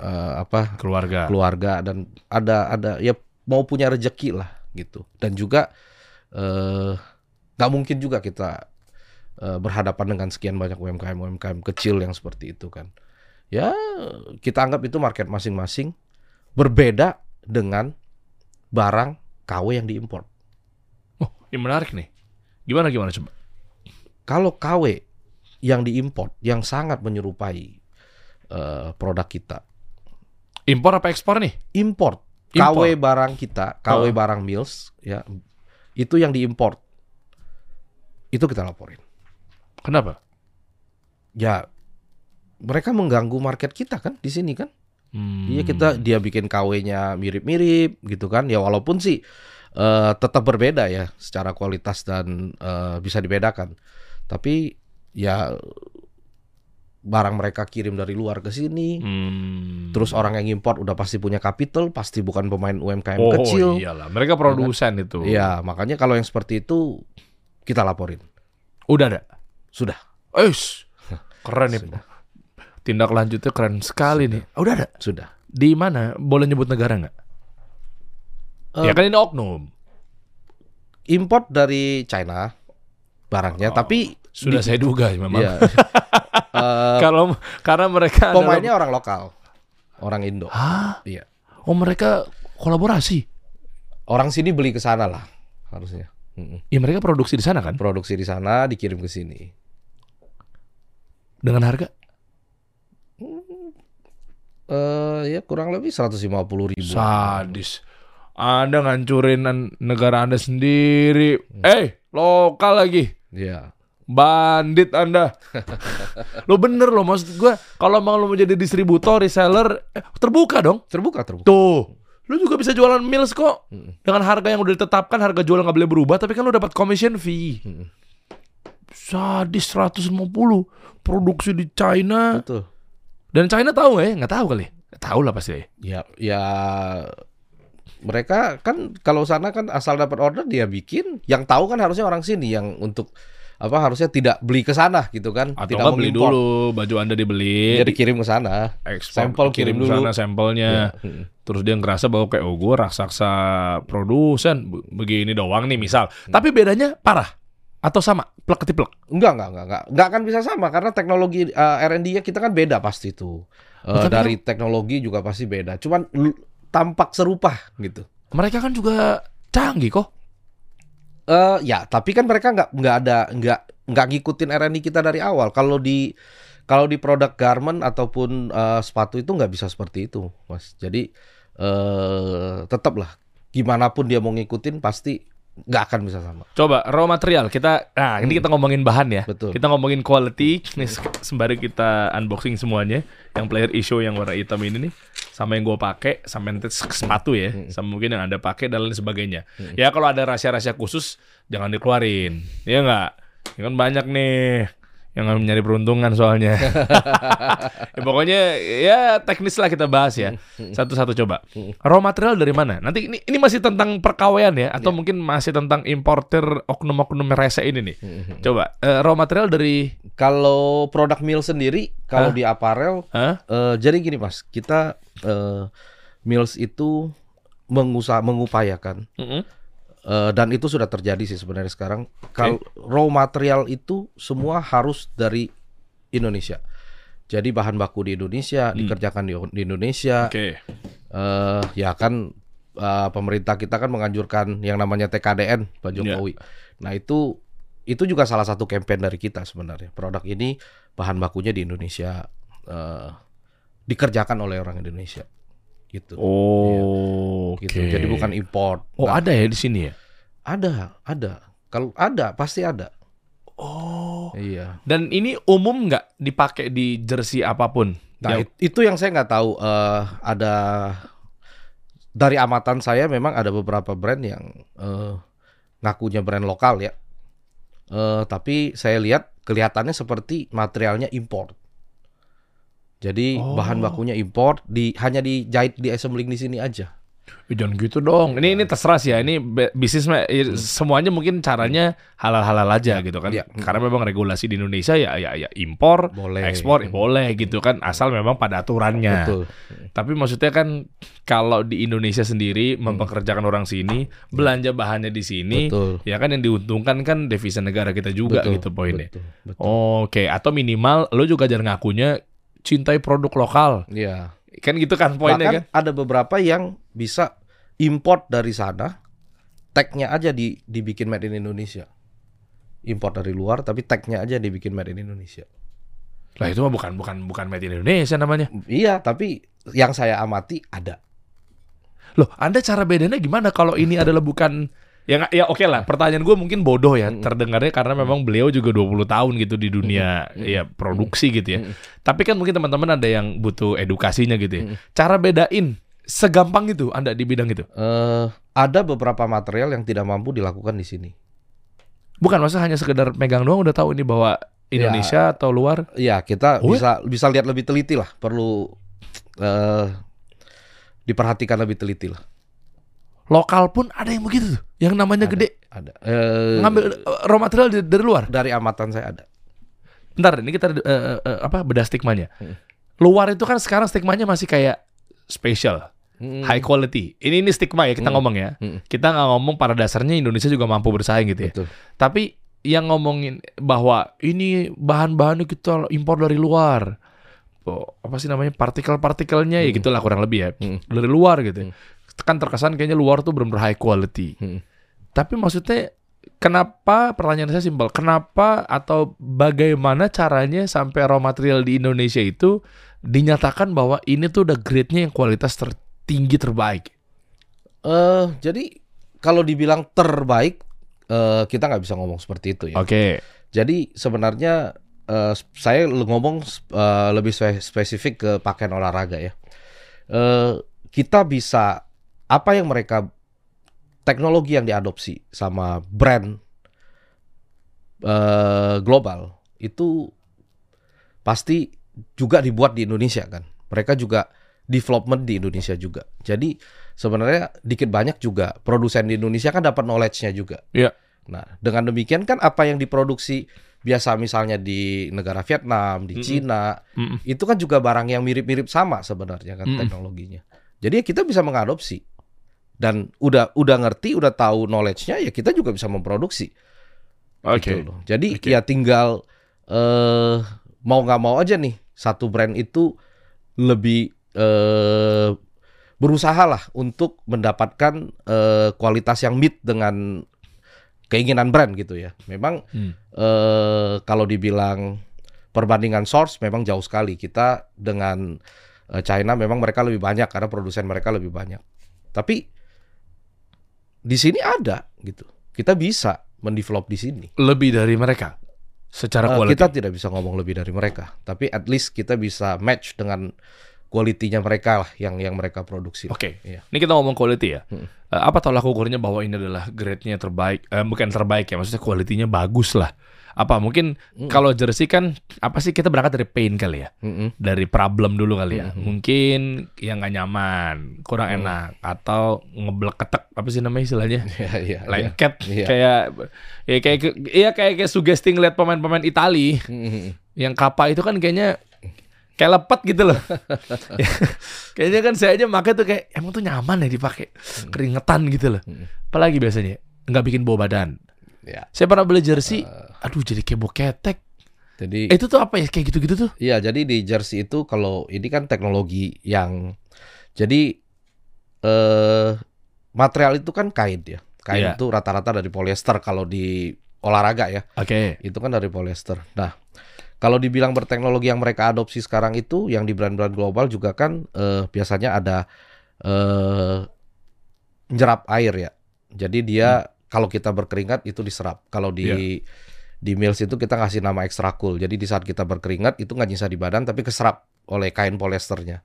eh, apa keluarga. keluarga dan ada ada ya mau punya rejeki lah gitu dan juga eh nggak mungkin juga kita eh, berhadapan dengan sekian banyak UMKM UMKM kecil yang seperti itu kan ya kita anggap itu market masing-masing berbeda dengan barang KW yang diimpor Oh, ini menarik nih. Gimana gimana coba? Kalau KW yang diimport yang sangat menyerupai eh, produk kita. Impor apa ekspor nih? Import Import. KW barang kita, KW Oh. barang Mills ya. Itu yang diimport. Itu kita laporin. Kenapa? Ya mereka mengganggu market kita kan di sini kan. Hmm. Iya kita dia bikin KW-nya mirip-mirip gitu kan. Ya walaupun sih eh, tetap berbeda ya secara kualitas dan eh, bisa dibedakan. Tapi ya barang mereka kirim dari luar ke sini. Hmm. Terus orang yang import udah pasti punya capital, pasti bukan pemain UMKM oh, kecil. iyalah, mereka produsen itu. Iya, makanya kalau yang seperti itu kita laporin. Udah ada. Sudah. Eish. Keren nih. Sudah. Tindak lanjutnya keren sekali nih. Udah ada. Sudah. Di mana? Boleh nyebut negara nggak? Eh, ya kan ini oknum. Import dari China barangnya, tapi Sudah di- saya duga memang. Iya. Eh, Kalau karena mereka adalah- pemainnya orang lokal, orang Indo. Hah? Iya. Oh mereka kolaborasi. Orang sini beli ke sana lah harusnya. Mm-mm. Ya mereka produksi di sana kan Produksi di sana dikirim ke sini. dengan harga Eh ya kurang lebih 150 ribu. sadis. Anda ngancurin an- negara Anda sendiri. Eh, lokal lagi. Iya. Bandit Anda. lo bener lo maksud gua kalau mau lo mau jadi distributor, reseller, eh, terbuka dong. Terbuka terbuka. Tuh. Lo juga bisa jualan meals kok. Mm-mm. Dengan harga yang udah ditetapkan, harga jual nggak boleh berubah, tapi kan lo dapat commission fee. Mm-mm. Sadis 150 produksi di China. Betul. Dan China tahu nggak ya? Nggak tahu kali. Tahu lah pasti. Ya ya mereka kan kalau sana kan asal dapat order dia bikin. Yang tahu kan harusnya orang sini yang untuk apa harusnya tidak beli ke sana gitu kan. Atau tidak beli mengimpor. dulu baju anda dibeli, Dia dikirim ke sana. sampel kirim kirim ke dulu. sana sampelnya. Mm-mm. Terus dia ngerasa bahwa kayak oh gue raksasa produsen be- begini doang nih misal. Tapi bedanya parah atau sama plek ketiplek. Enggak, enggak, enggak, enggak. Enggak akan bisa sama karena teknologi eh, R&D-nya kita kan beda pasti tuh. Tapi dari teknologi juga pasti beda. Cuman tampak serupa gitu. Mereka kan juga canggih kok. Eh ya, tapi kan mereka nggak nggak ada nggak nggak ngikutin R&D kita dari awal. Kalau di kalau di produk garment ataupun eh, sepatu itu nggak bisa seperti itu, Mas. Jadi eh tetaplah gimana pun dia mau ngikutin pasti nggak akan bisa sama. Coba raw material kita. Nah ini kita ngomongin bahan ya. Hmm. Betul. Kita ngomongin quality. Nih se- sembari kita unboxing semuanya. Yang player issue yang warna hitam ini nih. Sama yang gue pakai, sama yang sepatu ya, Hmm. sama mungkin yang anda pakai dan lain sebagainya. Ya kalau ada rahasia-rahasia khusus jangan dikeluarin, ya nggak? Ya kan banyak nih yang nyari peruntungan soalnya. ya, pokoknya ya teknis lah kita bahas ya. Satu-satu coba. Raw material dari mana? Nanti ini ini masih tentang perkawean ya atau mungkin masih tentang importer oknum-oknum rese ini nih. Coba eh, raw material dari Kalau produk meal sendiri, kalau di apparel Hah? Eh, jadi gini mas, kita eh, Mills itu mengusaha mengupayakan Mm-mm. Eh, dan itu sudah terjadi sih sebenarnya sekarang. Kalau raw material itu semua harus dari Indonesia. Jadi bahan baku di Indonesia dikerjakan di, di Indonesia. Oke. Eh, ya kan eh, pemerintah kita kan menganjurkan yang namanya TKDN Pak Jokowi. Nah itu itu juga salah satu campaign dari kita sebenarnya. Produk ini bahan bakunya di Indonesia eh, dikerjakan oleh orang Indonesia. Gitu. Oh, oke. gitu. Jadi bukan import. Oh, Nah, ada ya di sini ya? ada, ada. Kalau ada pasti ada. Oh. Iya. Dan ini umum nggak dipakai di jersey apa pun? Nah, Ya, it- itu yang saya nggak tahu. eh, ada dari amatan saya memang ada beberapa brand yang eh, ngakunya brand lokal ya. Eh, tapi saya lihat kelihatannya seperti materialnya import. Jadi Oh. bahan bakunya import, di hanya dijahit di assembling di sini aja. Jangan gitu dong. Ini ini terserah sih ya. Ini bisnis eh, semuanya mungkin caranya halal-halal aja gitu kan. Iya. Karena memang regulasi di Indonesia ya ya ya impor, Boleh. ekspor ya boleh gitu kan asal memang pada aturannya. Betul. Tapi maksudnya kan kalau di Indonesia sendiri mempekerjakan orang sini, belanja bahannya di sini, Betul. ya kan yang diuntungkan kan devisa negara kita juga Betul, gitu poinnya. Betul. betul. Oke, atau minimal lo juga jangan ngakunya cintai produk lokal. Iya. Kan gitu kan poinnya kan? ada beberapa yang bisa import dari sana, tagnya aja di dibikin made in Indonesia. import dari luar tapi tagnya aja dibikin made in Indonesia. Lah itu mah bukan bukan bukan made in Indonesia namanya. Iya, tapi yang saya amati ada. Loh, Anda cara bedanya gimana kalau ini adalah bukan ya ya oke lah. Pertanyaan gue mungkin bodoh ya Mm-mm. terdengarnya karena memang beliau juga 20 tahun gitu di dunia Mm-mm. ya produksi gitu ya. Mm-mm. Tapi kan mungkin teman-teman ada yang butuh edukasinya gitu ya. Mm-mm. Cara bedain segampang itu Anda di bidang itu. Eh, ada beberapa material yang tidak mampu dilakukan di sini. Bukan masa hanya sekedar megang doang udah tahu ini bahwa Indonesia atau luar. Iya, kita Oh, bisa bisa lihat lebih teliti lah. Perlu eh diperhatikan lebih teliti lah. Lokal pun ada yang begitu tuh. Yang namanya Ada. gede. Ada. Eh, Ngambil eh, raw material dari, dari luar. dari amatan saya ada. Bentar, ini kita eh, eh, apa beda stigmanya. Hmm. Luar itu kan sekarang stigmanya masih kayak special, Mm. high quality. Ini ini stigma ya kita Hmm. ngomong ya. Hmm. Kita nggak ngomong pada dasarnya Indonesia juga mampu bersaing gitu ya. Betul. Tapi yang ngomongin bahwa ini bahan-bahannya kita impor dari luar. Oh, apa sih namanya partikel-partikelnya ya Hmm. gitulah kurang lebih ya. Hmm. Dari luar gitu. Hmm. Kan terkesan kayaknya luar tuh benar-benar high quality. Hmm. Tapi maksudnya kenapa pertanyaan saya simpel, kenapa atau bagaimana caranya sampai raw material di Indonesia itu dinyatakan bahwa ini tuh udah grade-nya yang kualitas tertinggi terbaik. Eh, jadi kalau dibilang terbaik, eh, kita nggak bisa ngomong seperti itu ya. Oke. Jadi sebenarnya eh, saya ngomong eh, lebih spe- spesifik ke pakaian olahraga ya. Eh, kita bisa apa yang mereka teknologi yang diadopsi sama brand eh, global itu pasti juga dibuat di Indonesia kan. Mereka juga development di Indonesia juga. Jadi sebenarnya dikit banyak juga produsen di Indonesia kan dapat knowledge-nya juga. Iya. Nah, dengan demikian kan apa yang diproduksi biasa misalnya di negara Vietnam, di Mm-mm. Cina, Mm-mm. itu kan juga barang yang mirip-mirip sama sebenarnya kan Mm-mm. teknologinya. Jadi kita bisa mengadopsi dan udah udah ngerti, udah tahu knowledge-nya ya kita juga bisa memproduksi. Oke. gitu loh. Jadi Oke. ya tinggal eh mau nggak mau aja nih satu brand itu lebih eh berusaha lah untuk mendapatkan eh, kualitas yang meet dengan keinginan brand gitu ya. Memang Hmm. eh kalau dibilang perbandingan source memang jauh sekali. Kita dengan China memang mereka lebih banyak karena produsen mereka lebih banyak. Tapi di sini ada gitu. Kita bisa mendevelop di sini. Lebih dari mereka secara Eh, quality. kita tidak bisa ngomong lebih dari mereka, tapi at least kita bisa match dengan kualitinya mereka lah yang yang mereka produksi. Oke. Iya. Ini kita ngomong quality ya. Hmm. Eh, apa tolak ukurnya bahwa ini adalah grade-nya terbaik? Eh, bukan terbaik ya, maksudnya kualitinya bagus lah. Apa mungkin Mm. kalau jersey kan apa sih kita berangkat dari pain kali ya? Mm-mm. dari problem dulu kali ya. Mhm. Mungkin yang nggak nyaman, kurang Hmm. enak atau ngeblek ketek apa sih namanya istilahnya? Iya, iya, iya. Lengket Iya. kayak ya kayak iya kayak kayak sugesti ngeliat pemain-pemain Itali Mm-mm. yang kapa itu kan kayaknya kayak lepet gitu loh. kayaknya kan saya aja pakai tuh kayak emang tuh nyaman ya dipakai. Keringetan gitu loh. Hmm. Apalagi biasanya nggak bikin bau badan. Ya. Saya pernah beli jersey, Eh, aduh jadi kayak ketek. jadi Eh, itu tuh apa ya kayak gitu-gitu tuh? Iya, jadi di jersey itu kalau ini kan teknologi yang jadi eh material itu kan kain ya. Kain Iya. itu rata-rata dari polyester kalau di olahraga ya. Oke. Itu kan dari polyester. Nah, kalau dibilang berteknologi yang mereka adopsi sekarang itu yang di brand-brand global juga kan eh, biasanya ada eh nyerap air ya. Jadi dia kalau kita berkeringat itu diserap. Kalau di di Mills itu kita ngasih nama extra cool. Jadi di saat kita berkeringat itu nggak nyisa di badan tapi keserap oleh kain polyesternya.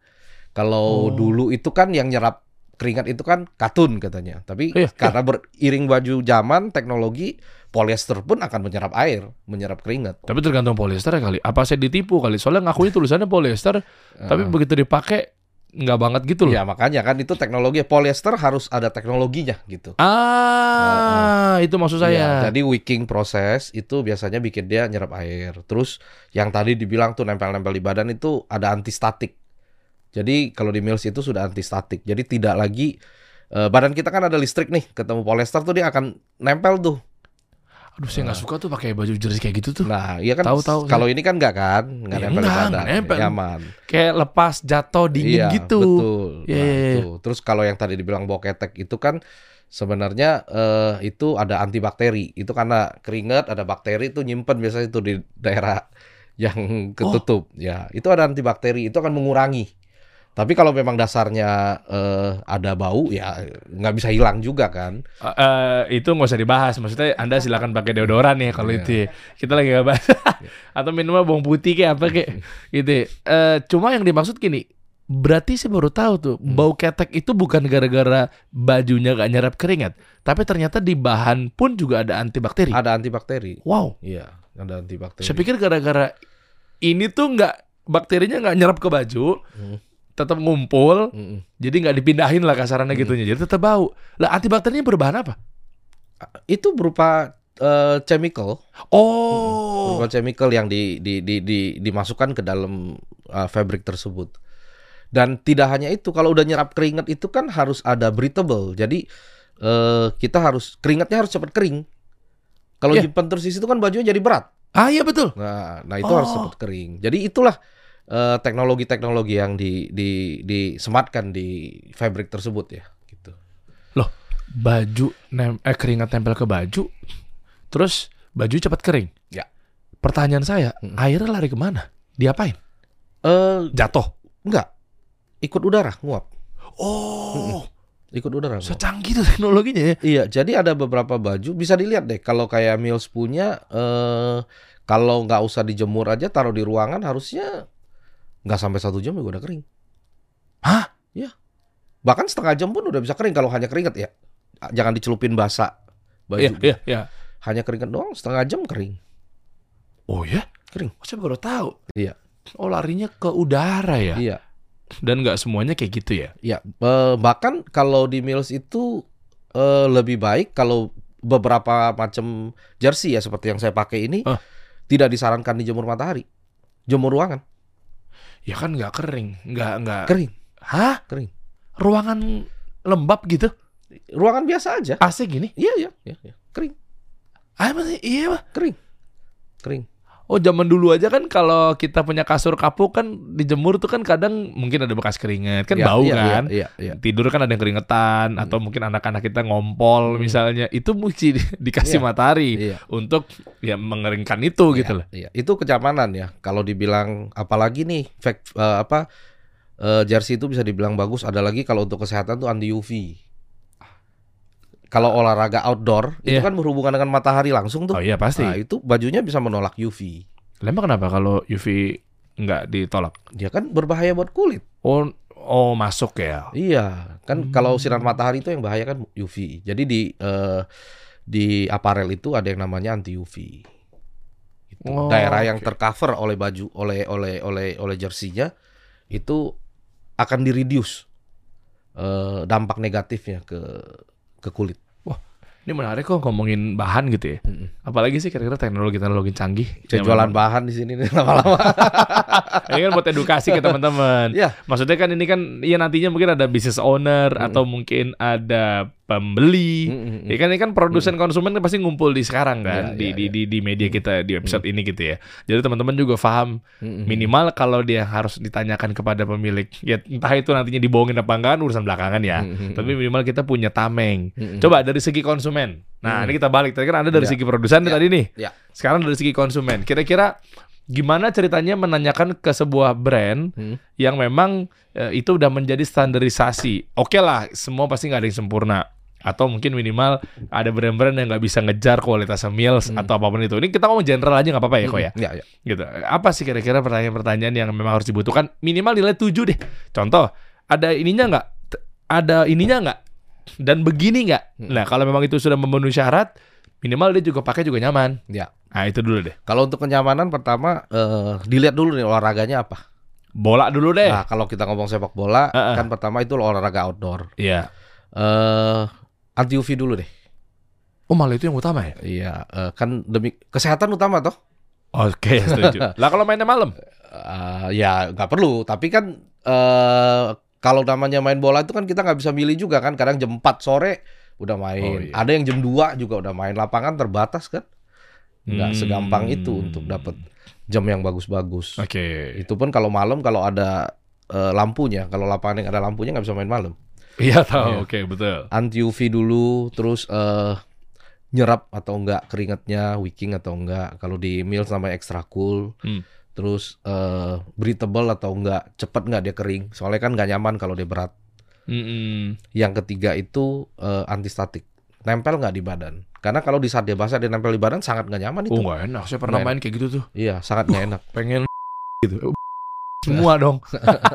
Kalau Oh. dulu itu kan yang nyerap keringat itu kan katun katanya. Tapi Iya, karena beriring baju zaman teknologi polyester pun akan menyerap air, menyerap keringat. Tapi tergantung polyester ya kali. Apa saya ditipu kali? Soalnya ngakunya tulisannya polyester, tapi Eh, begitu dipakai nggak banget gitu loh. ya makanya kan itu teknologi polyester harus ada teknologinya gitu. Ah, itu maksud saya. Iya, jadi wicking proses itu biasanya bikin dia nyerap air. Terus yang tadi dibilang tuh nempel-nempel di badan itu ada antistatik. Jadi kalau di Mills itu sudah antistatik. Jadi tidak lagi eh, badan kita kan ada listrik nih, ketemu polyester tuh dia akan nempel tuh. Aduh, saya nggak suka tuh pakai baju jersey kayak gitu tuh. Nah, iya kan. Tahu, tahu. Kalau ini kan enggak kan, enggak Ya, nempel enggak, badan, nempel. nyaman. Kayak lepas jatuh dingin iya, gitu. Betul. Iya, Nah, iya, iya. Terus kalau yang tadi dibilang bau ketek itu kan sebenarnya eh, itu ada antibakteri. Itu karena keringat ada bakteri itu nyimpen biasanya itu di daerah yang ketutup. Ya, itu ada antibakteri. Itu akan mengurangi. Tapi kalau memang dasarnya eh, ada bau ya nggak bisa hilang juga kan. Eh, eh, itu nggak usah dibahas. Maksudnya Anda silakan pakai deodoran ya kalau Iya. itu. ya. Kita lagi nggak bahas. Atau minimal bawang putih kayak apa kayak gitu. Eh, cuma yang dimaksud gini. Berarti saya baru tahu tuh Hmm. bau ketek itu bukan gara-gara bajunya gak nyerap keringat, tapi ternyata di bahan pun juga ada antibakteri. Ada antibakteri. Wow, Iya, ada antibakteri. saya pikir gara-gara ini tuh nggak bakterinya nggak nyerap ke baju, Hmm. Tetap ngumpul, Mm-mm. jadi nggak dipindahin lah kasarannya Hmm. gitunya, jadi tetap bau. Lah antibakterinya berbahan apa? Itu berupa eh, chemical. Oh, berupa chemical yang di, di, di, di- dimasukkan ke dalam uh, fabric tersebut. Dan tidak hanya itu, kalau udah nyerap keringat itu kan harus ada breathable. Jadi eh, kita harus keringatnya harus cepat kering. Kalau Iya. nyimpen terus di situ kan bajunya jadi berat. ah iya betul. Nah, nah itu harus Oh. cepat kering. Jadi itulah eh, teknologi-teknologi yang di, di, disematkan di fabric tersebut ya. Gitu. Baju nem eh keringat tempel ke baju, terus baju cepat kering. Ya. Pertanyaan saya, Mm. airnya lari ke mana? Diapain? Eh, Jatuh. enggak, ikut udara nguap, Oh, ikut udara. secanggih tuh teknologinya ya. Iya, jadi ada beberapa baju bisa dilihat deh. Kalau kayak Mills punya, eh, kalau nggak usah dijemur aja, taruh di ruangan harusnya nggak sampai satu jam juga udah kering. Hah? Iya. Bahkan setengah jam pun udah bisa kering kalau hanya keringat ya. Jangan dicelupin basah baju. Iya, iya, iya. Hanya keringat doang, setengah jam kering. Oh ya? Kering. Oh, saya baru tahu. Iya. Oh larinya ke udara ya? Iya, Dan nggak semuanya kayak gitu ya? iya. Eh, bahkan kalau di Mills itu eh, lebih baik kalau beberapa macam jersey ya seperti yang saya pakai ini Ah. tidak disarankan dijemur matahari, jemur ruangan, Ya kan nggak kering, nggak nggak. kering, Hah? kering. Ruangan lembab gitu? ruangan biasa aja. AC gini? Iya, iya, iya, iya. kering, Ah, iya mah. kering, kering. Oh zaman dulu aja kan kalau kita punya kasur kapuk kan dijemur tuh kan kadang mungkin ada bekas keringat kan Iya, bau iya, kan. Iya, iya, iya. Tidur kan ada yang keringetan atau mungkin anak-anak kita ngompol Hmm. misalnya itu mesti di- dikasih Iya, matahari iya. untuk ya mengeringkan itu gitu loh. Iya, itu kenyamanan ya. Kalau dibilang apalagi nih fact eh, apa eh, jersey itu bisa dibilang bagus. Ada lagi kalau untuk kesehatan tuh anti UV. Kalau olahraga outdoor itu Iya. kan berhubungan dengan matahari langsung tuh. Oh iya pasti. Nah, itu bajunya bisa menolak UV. Lembang kenapa kalau UV nggak ditolak? Dia kan berbahaya buat kulit. Oh oh masuk ya. Iya, kan Hmm. kalau sinar matahari itu yang bahaya kan UV. Jadi di eh, di aparel itu ada yang namanya anti UV. Gitu. Oh, Daerah yang oke. tercover oleh baju oleh oleh oleh oleh jersey-nya itu akan di-reduce eh, dampak negatifnya ke ke kulit. Ini menarik kok ngomongin bahan gitu ya. Mm-mm. Apalagi sih kira-kira teknologi-teknologi canggih. Yang jualan bahan di sini nih lama-lama. Ini kan buat edukasi ke teman-teman. Iya. Maksudnya kan ini kan ya nantinya mungkin ada business owner atau mungkin ada pembeli. Mm-mm. Ya kan ini kan produsen konsumen kan pasti ngumpul di sekarang kan Iya, di, iya, di iya. di di media kita di episode ini gitu ya. Jadi teman-teman juga paham Mm-mm. minimal kalau dia harus ditanyakan kepada pemilik ya entah itu nantinya dibohongin apa enggak kan urusan belakangan ya. Mm-mm. Tapi minimal kita punya tameng. Mm-mm. Coba dari segi konsumen. Nah, ini kita balik. Tadi kan Anda dari Iya. segi produsen Iya. tadi nih. Iya. Sekarang dari segi konsumen. Kira-kira gimana ceritanya menanyakan ke sebuah brand Hmm. yang memang eh, itu udah menjadi standarisasi. Oke lah, semua pasti nggak ada yang sempurna. Atau mungkin minimal ada brand-brand yang nggak bisa ngejar kualitas meals Hmm. atau apa pun itu. Ini kita ngomong general aja nggak apa-apa ya kok ya. Iya, iya. Gitu. Apa sih kira-kira pertanyaan-pertanyaan yang memang harus dibutuhkan? Minimal nilai 7 deh. Contoh, ada ininya nggak? Ada ininya nggak? Dan begini nggak? Hmm. Nah, kalau memang itu sudah memenuhi syarat, minimal dia juga pakai juga nyaman. Iya. Nah, itu dulu deh. Kalau untuk kenyamanan pertama eh, dilihat dulu nih olahraganya apa. Bola dulu deh. Nah, kalau kita ngomong sepak bola. Ah, ah. kan pertama itu olahraga outdoor. Iya. Eh anti UV dulu deh. Oh, malah itu yang utama ya? Iya, eh, kan demi kesehatan utama toh. Oke, setuju. lah kalau mainnya malam? Eh, ya nggak perlu, tapi kan eh kalau namanya main bola itu kan kita nggak bisa milih juga kan. Kadang jam 4 sore udah main. Oh, iya. Ada yang jam 2 juga udah main. Lapangan terbatas kan. Nggak Hmm. segampang itu untuk dapat jam yang bagus-bagus. Oke. Itu pun kalau malam kalau ada eh, lampunya, kalau lapangan yang ada lampunya nggak bisa main malam. Iya tahu. Oke, betul. Anti UV dulu, terus eh, nyerap atau enggak keringatnya, wicking atau enggak. Kalau di Mills namanya extra cool. Hmm. Terus eh, breathable atau enggak, cepat enggak dia kering. Soalnya kan nggak nyaman kalau dia berat. Mm-mm. Yang ketiga itu eh, anti statik, nempel nggak di badan. Karena kalau di saat dia basah dia nempel di badan sangat nggak nyaman itu. Oh nggak enak. Saya pernah main kayak gitu tuh. Iya, sangat nggak enak. Pengen gitu. Semua dong.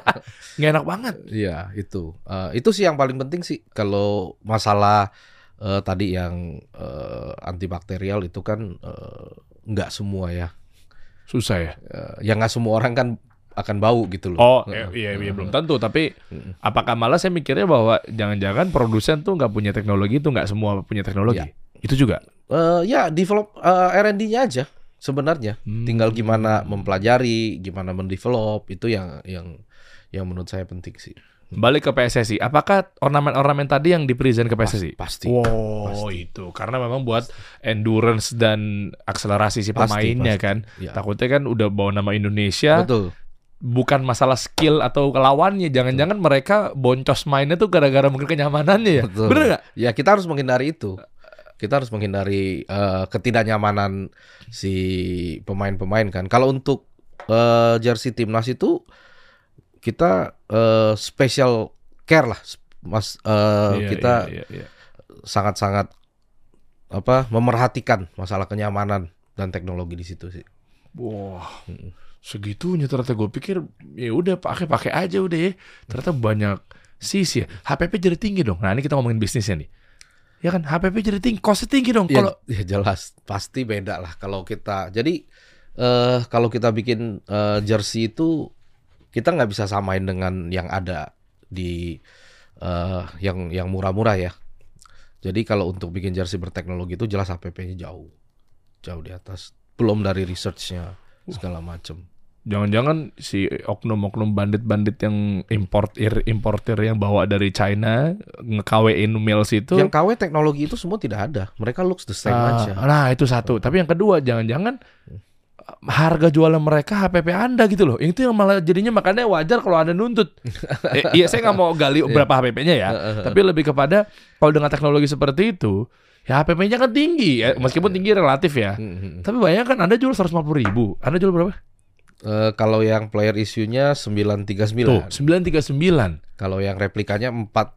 Nggak enak banget. Iya, itu. Eh, itu sih yang paling penting sih. Kalau masalah eh, tadi yang eh, antibakterial itu kan nggak semua ya. Susah ya. Eh, ya nggak semua orang kan akan bau gitu loh. Oh, Heeh. iya, iya, belum tentu. Tapi apakah malah saya mikirnya bahwa jangan-jangan produsen tuh nggak punya teknologi itu nggak semua punya teknologi. Iya. Itu juga. Eh, ya develop eh, R&D-nya aja sebenarnya. Hmm. Tinggal gimana mempelajari, gimana mendevelop itu yang yang yang menurut saya penting sih. Balik ke PSSI. Apakah ornamen-ornamen tadi yang di-present ke PSSI? Pasti. Wow, Pasti. itu karena memang buat endurance dan akselerasi si pemainnya pasti. kan. Ya. Takutnya kan udah bawa nama Indonesia, Betul. bukan masalah skill atau lawannya. Jangan-jangan mereka boncos mainnya tuh gara-gara mungkin kenyamanannya ya. Betul. Bener nggak? Ya kita harus menghindari itu. Kita harus menghindari eh, ketidaknyamanan si pemain-pemain kan. Kalau untuk eh, jersey timnas itu kita eh, special care lah, mas. eh, Iya, kita iya, iya, iya. sangat-sangat apa memerhatikan masalah kenyamanan dan teknologi di situ sih. Wah, Mm. segitunya ternyata gue pikir ya udah pakai pakai aja udah ya. Ternyata banyak sisi ya. HPP jadi tinggi dong. Nah ini kita ngomongin bisnisnya nih. Ya kan HPP jadi tinggi, costnya tinggi dong. Ya, Kalau ya jelas pasti beda lah kalau kita. Jadi eh kalau kita bikin eh, jersey itu kita nggak bisa samain dengan yang ada di eh yang yang murah-murah ya. Jadi kalau untuk bikin jersey berteknologi itu jelas HPP-nya jauh jauh di atas. Belum dari researchnya segala macam. Jangan-jangan si oknum-oknum bandit-bandit yang importir importir yang bawa dari China ngekawein Mills itu Yang KW teknologi itu semua tidak ada. Mereka looks the same Ah, aja. Nah itu satu. Tapi yang kedua jangan-jangan harga jualan mereka HPP Anda gitu loh. Itu yang malah jadinya makanya wajar kalau Anda nuntut. eh, iya saya nggak mau gali berapa HPP-nya ya. Tapi lebih kepada kalau dengan teknologi seperti itu ya HPP-nya kan tinggi ya. Meskipun tinggi relatif ya. Hmm, hmm. Tapi bayangkan Anda jual 150 ribu. Anda jual berapa? Eh, kalau yang player issue-nya 939. Tuh 939. Kalau yang replikanya 4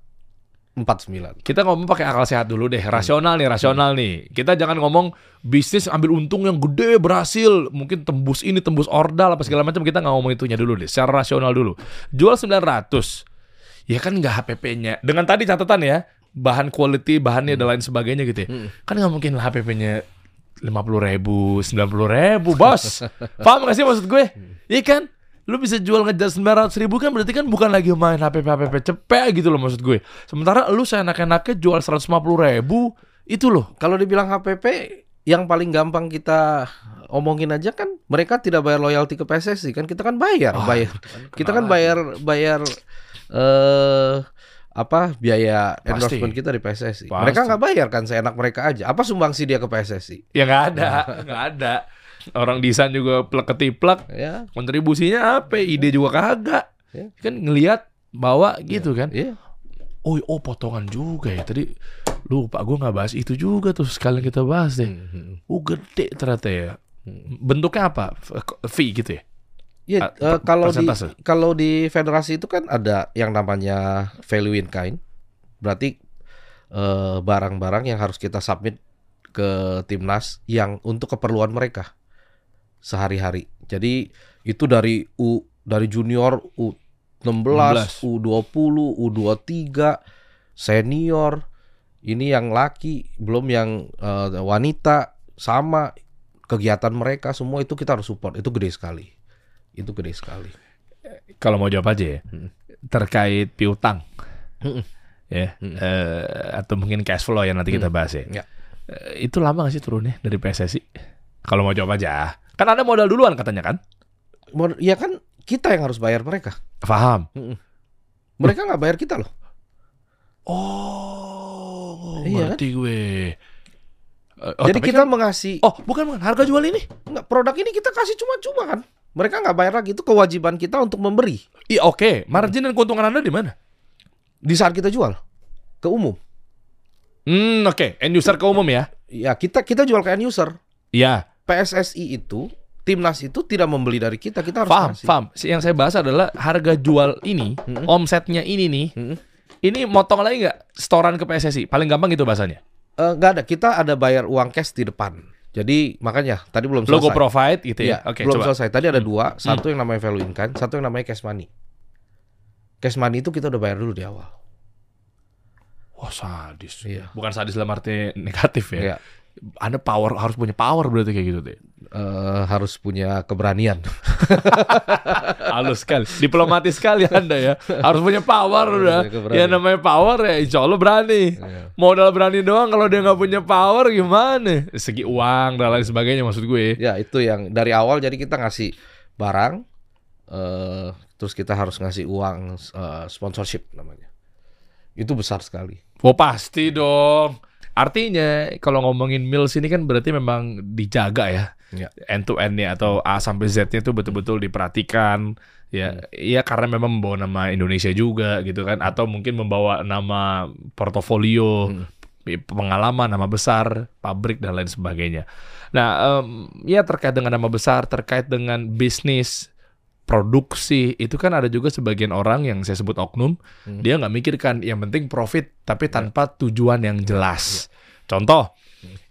49. Kita ngomong pakai akal sehat dulu deh, rasional nih, rasional nih. Kita jangan ngomong bisnis ambil untung yang gede berhasil, mungkin tembus ini, tembus ordal apa segala macam. Kita nggak ngomong itunya dulu deh, secara rasional dulu. Jual 900, ya kan nggak HPP-nya. Dengan tadi catatan ya, bahan quality, bahannya dan lain sebagainya gitu ya. Hmm. Kan nggak mungkin lah HPP-nya lima puluh ribu, sembilan puluh ribu, bos. Paham gak sih maksud gue? Iya kan? Lu bisa jual ngejar sembilan ratus ribu kan berarti kan bukan lagi main HPP HPP cepet gitu loh maksud gue. Sementara lu seenak-enaknya jual seratus lima puluh ribu itu loh. Kalau dibilang HPP yang paling gampang kita omongin aja kan mereka tidak bayar loyalty ke PSSI kan kita kan bayar, Ah, bayar. kan Kita kan bayar bayar eh apa biaya Pasti. endorsement kita di PSSI. Pasti. Mereka nggak bayar kan seenak mereka aja. Apa sumbangsi dia ke PSSI? Ya nggak ada, nggak ada. Orang desain juga plek ketiplek. Ya, Kontribusinya apa? Ide juga kagak. Ya. Kan ngelihat bawa gitu kan. iya. Oh, oh potongan juga ya. Tadi lupa gue nggak bahas itu juga tuh sekalian kita bahas deh. Hmm. Oh gede ternyata ya. Bentuknya apa? Fee gitu ya? Iya, per- kalau di persentase. kalau di federasi itu kan ada yang namanya value in kind. Berarti eh, barang-barang yang harus kita submit ke timnas yang untuk keperluan mereka sehari-hari. Jadi itu dari U dari junior U16, 16. U20, U23, senior. Ini yang laki, belum yang eh, wanita sama kegiatan mereka semua itu kita harus support. Itu gede sekali. Itu gede sekali. Kalau mau jawab aja ya. Mm. Terkait piutang. Mm-mm. Ya. Mm. eh, atau mungkin cash flow yang nanti kita Mm. bahas ya. Ya. Eh, itu lama gak sih turunnya dari PSSI? Kalau mau jawab aja. Kan ada modal duluan katanya kan? Ya kan kita yang harus bayar mereka. Paham. Mereka nggak bayar kita loh. Oh, Iya ngerti gue. Eh, oh, Jadi kita kan- mengasih Oh, bukan bukan harga jual ini. Enggak, produk ini kita kasih cuma-cuma kan. Mereka nggak bayar lagi itu kewajiban kita untuk memberi Iya, oke. Margin dan keuntungan Anda di mana? di saat kita jual ke umum. Hmm, oke. End user ke umum ya. Ya kita kita jual ke end user. Iya. PSSI itu timnas itu tidak membeli dari kita, kita harus Paham, kasih. paham. Yang saya bahas adalah harga jual ini, Mm-mm. omsetnya ini nih. Mm-mm. Ini motong lagi nggak setoran ke PSSI? Paling gampang gitu bahasanya. Eh, nggak ada, kita ada bayar uang cash di depan. Jadi makanya tadi belum selesai. Logo provide gitu ya. Iya, Oke, belum coba. selesai. Tadi ada dua, satu yang namanya value in kind, satu yang namanya cash money. Cash money itu kita udah bayar dulu di awal. Wah, sadis. Iya. Bukan sadis dalam arti negatif ya. Iya. Anda power harus punya power berarti kayak gitu deh. Eh, harus punya keberanian. Halus sekali, diplomatis sekali Anda ya. Harus punya power Harus udah. punya. Ya namanya power ya insya Allah berani. Iya. Modal berani doang kalau dia nggak punya power gimana? Segi uang dan lain sebagainya maksud gue. Ya itu yang dari awal jadi kita ngasih barang, eh terus kita harus ngasih uang eh, sponsorship namanya. Itu besar sekali. Oh pasti dong. Artinya kalau ngomongin meals ini kan berarti memang dijaga ya. Ya. End to end ya atau A sampai Z-nya itu betul-betul diperhatikan. Ya, iya karena memang membawa nama Indonesia juga gitu kan atau mungkin membawa nama portofolio, Hmm. pengalaman, nama besar, pabrik dan lain sebagainya. Nah, em, ya terkait dengan nama besar, terkait dengan bisnis produksi. Itu kan ada juga sebagian orang yang saya sebut oknum Hmm. dia nggak mikirkan yang penting profit tapi tanpa tujuan yang jelas. contoh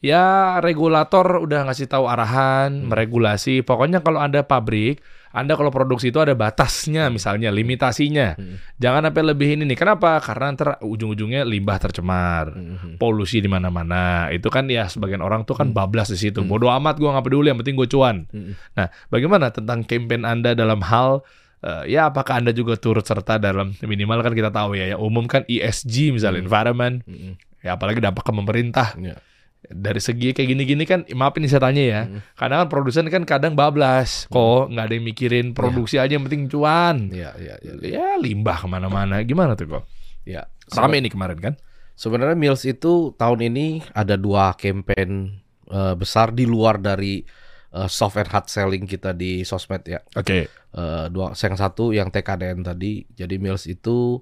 ya regulator udah ngasih tahu arahan meregulasi. Pokoknya kalau anda pabrik anda kalau produksi itu ada batasnya misalnya limitasinya Hmm. jangan sampai lebih ini nih kenapa karena ntar ujung-ujungnya limbah tercemar Mhm. polusi di mana-mana itu kan ya sebagian orang tuh kan bablas di situ Hmm. bodoh amat gua nggak peduli yang penting gue cuan Mhm. Nah, bagaimana tentang campaign Anda dalam hal eh, ya apakah Anda juga turut serta dalam minimal kan kita tahu ya yang umum kan ESG misalnya environment Mhm. ya apalagi dampak ke pemerintah Ya. Dari segi kayak gini-gini kan maaf ini saya tanya ya Mhm. kadang kan produsen kan kadang bablas kok nggak ada yang mikirin produksi aja yang penting cuan Ya, ya, ya. ya limbah ke mana-mana gimana tuh kok ya. rame ini kemarin kan Sebenarnya Mills itu tahun ini ada dua campaign eh, besar di luar dari eh, soft and hard selling kita di sosmed ya. oke Eh, dua, yang satu yang TKDN tadi. Jadi Mills itu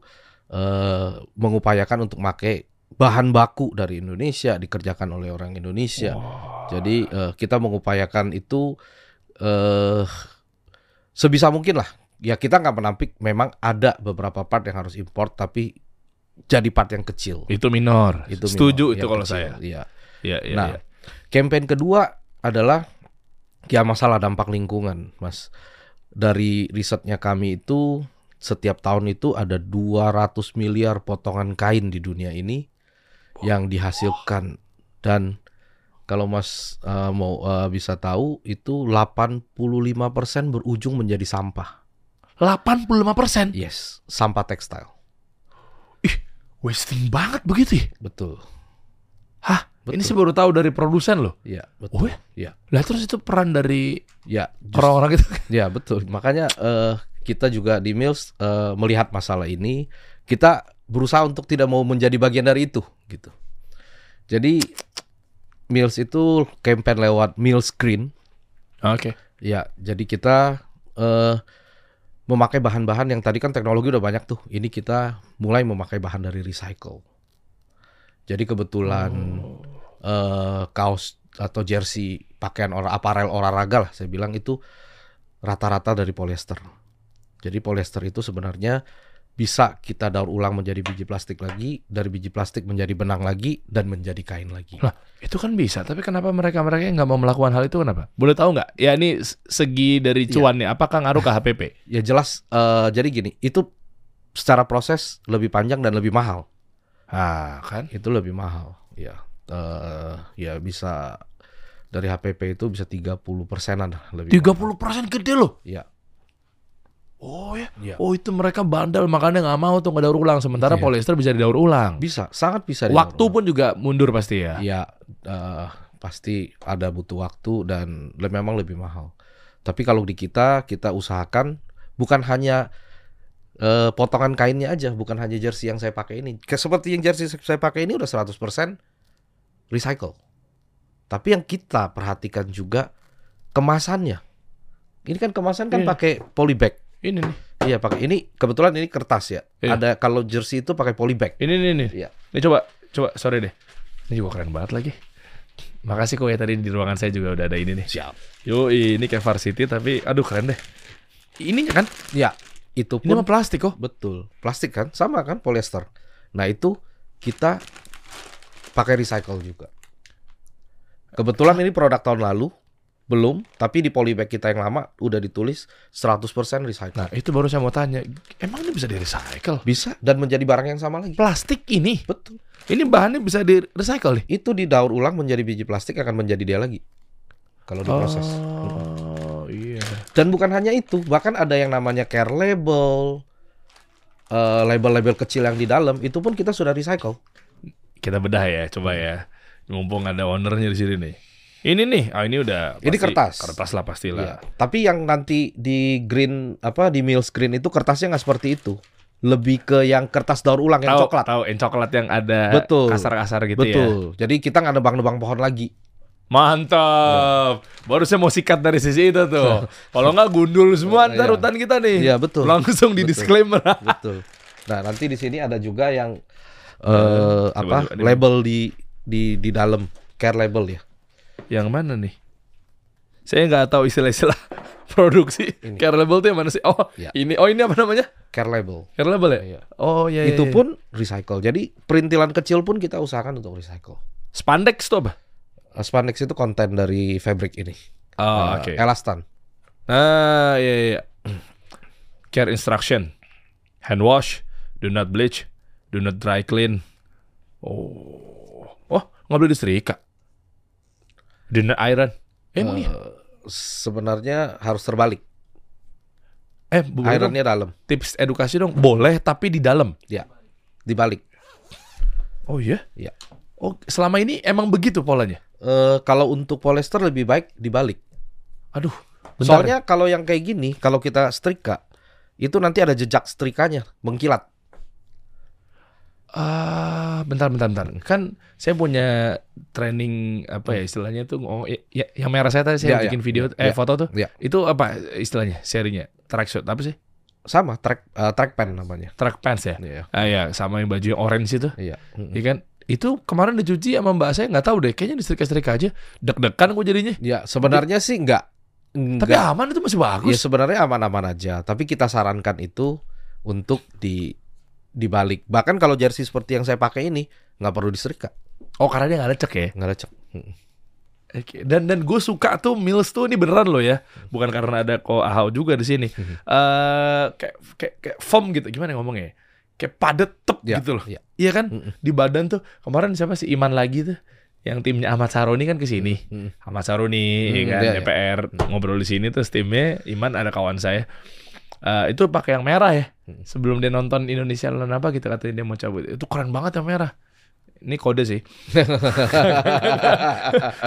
eh, mengupayakan untuk pakai bahan baku dari Indonesia dikerjakan oleh orang Indonesia. Jadi eh, kita mengupayakan itu eh sebisa mungkin lah. Ya kita nggak menampik memang ada beberapa part yang harus import tapi jadi part yang kecil. itu minor Itu setuju minor, itu kalau kecil, saya Iya. ya, ya, Nah, ya. Campaign kedua adalah ya masalah dampak lingkungan, Mas. Dari risetnya kami itu setiap tahun itu ada 200 miliar potongan kain di dunia ini yang dihasilkan dan kalau Mas eh, mau eh, bisa tahu itu 85% berujung menjadi sampah. 85% Yes, sampah tekstil. wasting banget begitu ya Betul. Hah? Betul. Ini saya baru tahu dari produsen loh. Iya, Oh betul. ya? Iya. Lah terus itu peran dari Ya, orang-orang itu. Ya betul. Makanya eh, kita juga di Mills eh, melihat masalah ini, kita berusaha untuk tidak mau menjadi bagian dari itu, gitu. Jadi Mills itu campaign lewat Mills Green. Oke. Ya, jadi kita eh, memakai bahan-bahan yang tadi kan teknologi udah banyak tuh. Ini kita mulai memakai bahan dari recycle. Jadi kebetulan eh, kaos atau jersey pakaian orang aparel olahraga lah saya bilang itu rata-rata dari polyester. Jadi polyester itu sebenarnya bisa kita daur ulang menjadi biji plastik lagi, dari biji plastik menjadi benang lagi dan menjadi kain lagi. Lah, itu kan bisa, tapi kenapa mereka-mereka yang nggak mau melakukan hal itu kenapa? Boleh tahu nggak? Ya ini segi dari Iya. cuannya, apakah ngaruh ke HPP? Ya jelas eh, jadi gini, itu secara proses lebih panjang dan lebih mahal. Ah, kan? Itu lebih mahal. Ya. eh, ya bisa dari HPP itu bisa 30 persenan lebih. 30% gede loh. Iya. Oh ya. Iya. Oh itu mereka bandel makanya nggak mau tuh nggak daur ulang. Sementara Iya. polyester bisa didaur ulang. Bisa, sangat bisa. didaur Waktu ulang. pun juga mundur pasti ya. Iya, eh, pasti ada butuh waktu dan memang lebih mahal. Tapi kalau di kita kita usahakan bukan hanya eh, potongan kainnya aja, bukan hanya jersey yang saya pakai ini. Seperti yang jersey saya pakai ini udah 100% recycle. Tapi yang kita perhatikan juga kemasannya. Ini kan kemasan kan Iya. pakai polybag. Ini nih. Iya pakai ini kebetulan ini kertas ya. Iya. Ada kalau jersey itu pakai polybag. Ini nih nih. Iya. Ini coba coba sorry deh. Ini juga keren banget lagi. Makasih kok ya tadi di ruangan saya juga udah ada ini nih. Siap. Yo, ini kayak varsity tapi aduh keren deh. Ininya kan? Ya, itu Ini pun mah plastik kok. betul. Plastik kan sama kan polyester. Nah, itu kita pakai recycle juga. Kebetulan ini produk tahun lalu belum, tapi di polybag kita yang lama udah ditulis 100% recycle. Nah, itu baru saya mau tanya. Emang ini bisa di recycle? Bisa dan menjadi barang yang sama lagi. Plastik ini. Betul. Ini bahannya bisa di recycle nih. Itu didaur ulang menjadi biji plastik akan menjadi dia lagi. Kalau diproses. Oh, iya. Dan bukan hanya itu, bahkan ada yang namanya care label, eh, label-label kecil yang di dalam itu pun kita sudah recycle. Kita bedah ya, coba ya. Mumpung ada ownernya di sini nih. Ini nih, ah ini udah Ini kertas. Kertas lah pastilah. Iya. Tapi yang nanti di green apa di meal screen itu kertasnya nggak seperti itu. Lebih ke yang kertas daur ulang yang Tahu, coklat. Tahu, yang coklat yang ada Betul. kasar-kasar gitu ya. Betul. Jadi kita nggak nebang-nebang pohon lagi. Mantap. Baru saya mau sikat dari sisi itu tuh. Kalau nggak gundul semua ntar Iya. hutan kita nih. Iya, betul. Langsung di Betul. disclaimer. Betul. Nah nanti di sini ada juga yang eh coba, apa coba, label di di di dalam care label ya. Yang mana nih? Saya nggak tahu istilah-istilah produksi. Ini. Care label tuh yang mana sih? Oh, Ya. ini. Oh, ini apa namanya? Care label. Care label ya? Iya. Oh, iya. iya, itu iya. pun recycle. Jadi perintilan kecil pun kita usahakan untuk recycle. spandex tuh apa? Eh, Spandex itu konten dari fabric ini. Oh, Eh, oke. Elastan. Ah, iya, iya. Care instruction. Hand wash, do not bleach, do not dry clean. Oh. Oh, nggak boleh disetrika. Not iron. Eh, emang iya? Eh, sebenarnya harus terbalik. Eh. Ironnya dalam. tips edukasi dong. Boleh, tapi di dalam. Ya. Dibalik. Oh iya? Iya. Oh, selama ini emang begitu polanya? Eh kalau untuk polyester lebih baik dibalik. Aduh. bentar Soalnya kalau yang kayak gini, kalau kita setrika, itu nanti ada jejak setrikanya, mengkilat. Ah, bentar, bentar, bentar. Kan saya punya training apa ya istilahnya tuh? Oh, ya, ya, yang merah saya tadi saya Ya, ya. bikin video, Ya. eh foto tuh. Ya. Itu apa istilahnya? Serinya? Track shot apa sih? Sama, track eh, track pen namanya. Track pants ya? Iya. Ah ya, sama yang baju yang orange itu. Iya. Iya kan? Itu kemarin dicuci sama mbak saya nggak tahu deh. Kayaknya disetrika-setrika aja. Deg-degan gue jadinya. Ya, sebenarnya sih enggak. Tapi aman itu masih Ya bagus. sebenarnya aman-aman aja, tapi kita sarankan itu untuk di dibalik. Bahkan kalau jersey seperti yang saya pakai ini nggak perlu disetrika, Oh, karena dia nggak lecek ya? nggak lecek. Oke, Dan dan gue suka tuh Mills tuh ini beneran loh ya, bukan karena ada ko ahau juga di sini. Eh kayak kayak kayak foam gitu, gimana ngomongnya? ya? Kayak padet tep Ya, gitu loh. ya. Iya kan? Di badan tuh kemarin siapa sih Iman lagi tuh? Yang timnya Ahmad Saroni kan ke sini. Ahmad Saroni Hmm, kan iya, iya. DPR ngobrol di sini terus timnya Iman ada kawan saya. Eh itu pakai yang merah ya. Hmm. Sebelum dia nonton Indonesia Lawan apa kita katanya dia mau cabut. Itu keren banget yang merah. Ini kode sih.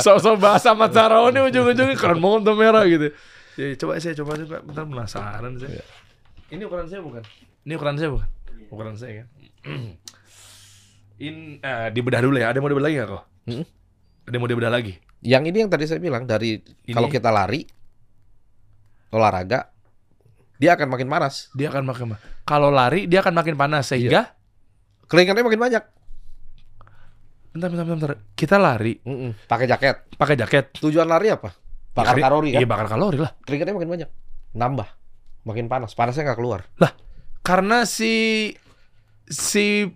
Sok-sok bahasa Ahmad Saroni ujung-ujungnya keren banget tuh merah gitu. Ya, coba saya coba juga bentar penasaran saya. Ini ukuran saya bukan? Ini ukuran saya bukan? Ukuran saya kan. In eh, dibedah dulu ya. Ada yang mau dibedah lagi nggak kok? Hmm. Ada yang mau dibedah lagi? Yang ini yang tadi saya bilang dari Ini? kalau kita lari olahraga dia akan makin panas, Dia akan makin kalau lari dia akan makin panas sehingga keringatnya makin banyak. bentar, bentar, bentar, bentar. Kita lari Mm-mm. Pakai jaket. pakai jaket. Tujuan lari apa? Bakar Keri- kalori kan? Iya, bakar kalori lah. Keringatnya makin banyak, nambah, makin panas. Panasnya nggak keluar. Karena si si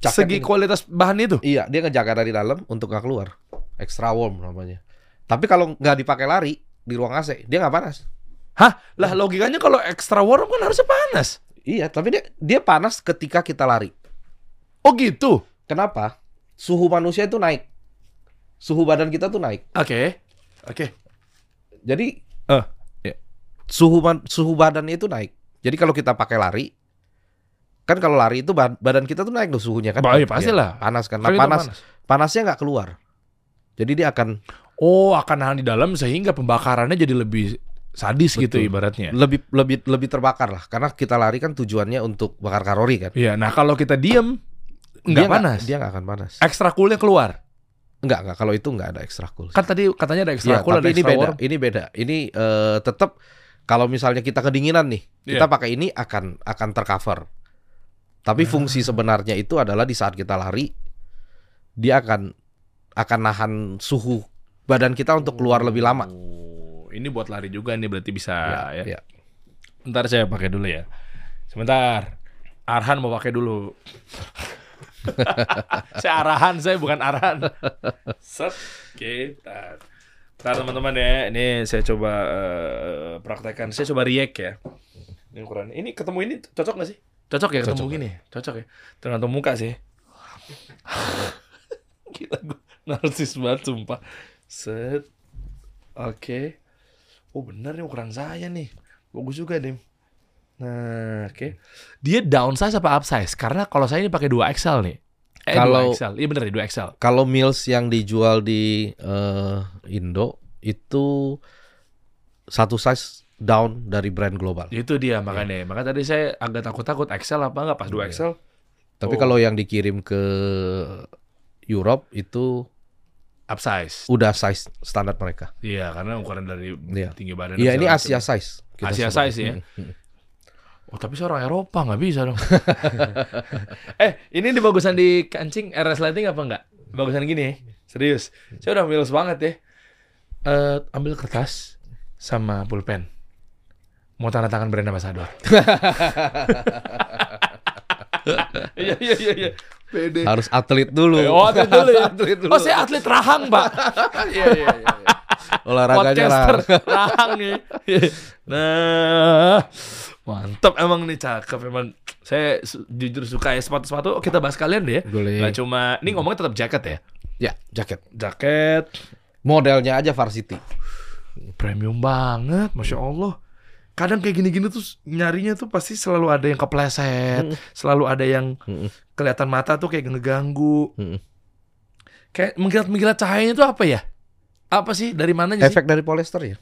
Jaket segi ini. kualitas bahan itu. Iya, dia ngejaga dari dalam untuk nggak keluar. Extra warm namanya. Tapi kalau nggak dipakai lari di ruang AC, dia nggak panas. Hah? Lah logikanya kalau extra warm kan harusnya panas. Iya, tapi dia dia panas ketika kita lari. Oh gitu. Kenapa? Suhu manusia itu naik. Suhu badan kita tuh naik. Oke. Oke. Jadi Eh, iya. suhu man- suhu badannya itu naik. Jadi kalau kita pakai lari, kan kalau lari itu ba- badan kita tuh naik tuh suhunya kan? Bah, iya, pastilah. Iya, panas kan. Nah, itu panas, panasnya nggak keluar. Jadi dia akan Oh, akan nahan di dalam sehingga pembakarannya jadi lebih sadis gitu Betul. ibaratnya. lebih lebih lebih terbakar lah. Karena kita lari kan tujuannya untuk bakar kalori kan. Iya, nah kalau kita diem Dia nggak panas. Dia nggak akan panas. Ekstra coolnya keluar. Enggak, enggak. Kalau itu enggak ada extra cool. Kan tadi katanya ada extra Iya, cool, ada tapi ini extra beda. warm. Ini beda. Ini eh, tetap kalau misalnya kita kedinginan nih, kita Iya. pakai ini akan akan tercover. Tapi Ah. fungsi sebenarnya itu adalah di saat kita lari, dia akan akan nahan suhu badan kita untuk keluar lebih lama. Ini buat lari juga nih berarti bisa ya. ya. Ntar saya pakai dulu ya. Sebentar. Arhan mau pakai dulu. saya arahan, saya bukan arhan. Set. Oke, tar. Ntar teman-teman ya, ini saya coba eh, praktekkan. Saya coba react ya. Ini ukuran. Ini ketemu ini cocok gak sih? Cocok ya ketemu Cocok. gini? Cocok ya? Tergantung muka sih. Gila gue narsis banget sumpah. Set. Oke. Oh bener nih ukuran saya nih. Bagus juga nih. Nah, oke. Dia downsize apa upsize? Karena kalau saya ini pakai 2 XL nih. Eh, Kalau- 2 XL. Iya bener nih 2 XL. Kalau meals yang dijual di eh, Indo itu satu size down dari brand global. Itu dia makanya. Makanya tadi saya agak takut-takut XL apa enggak pas 2 Iya. XL. Tapi Oh. kalau yang dikirim ke Europe itu Upsize. udah size standar mereka. Iya, karena ukuran dari Iya. tinggi badan. Iya, ini Asia macam. size. Asia sebut. size ya? Mm, mm. Oh, tapi saya orang Eropa nggak bisa dong. eh, ini di bagusan di kancing RS lighting apa enggak? Bagusan gini ya? Serius. Saya udah milos banget ya. Eh, ambil kertas sama pulpen. Mau tanda tangan brand ambassador. Iya iya iya iya. Pede. Harus atlet dulu. Oh, atlet dulu ya. atlet dulu. Oh, saya atlet rahang, Pak. Iya, iya, iya, iya. Olahraganya lah. Podcaster rahang nih. Nah, mantap emang nih cakep emang. Saya su- jujur suka ya sepatu-sepatu. Oh, kita bahas kalian deh ya. Boleh. Gak cuma, ini ngomongnya tetap jaket ya. Ya, jaket. Jaket Modelnya aja varsity. premium banget, masya Allah. Kadang kayak gini-gini tuh nyarinya tuh pasti selalu ada yang kepleset, Mm. selalu ada yang. Kelihatan mata tuh kayak ngeganggu. Mm-mm. Kayak mengkilat-mengkilat cahayanya tuh apa ya? Apa sih? Dari mananya sih? Efek dari polyester ya?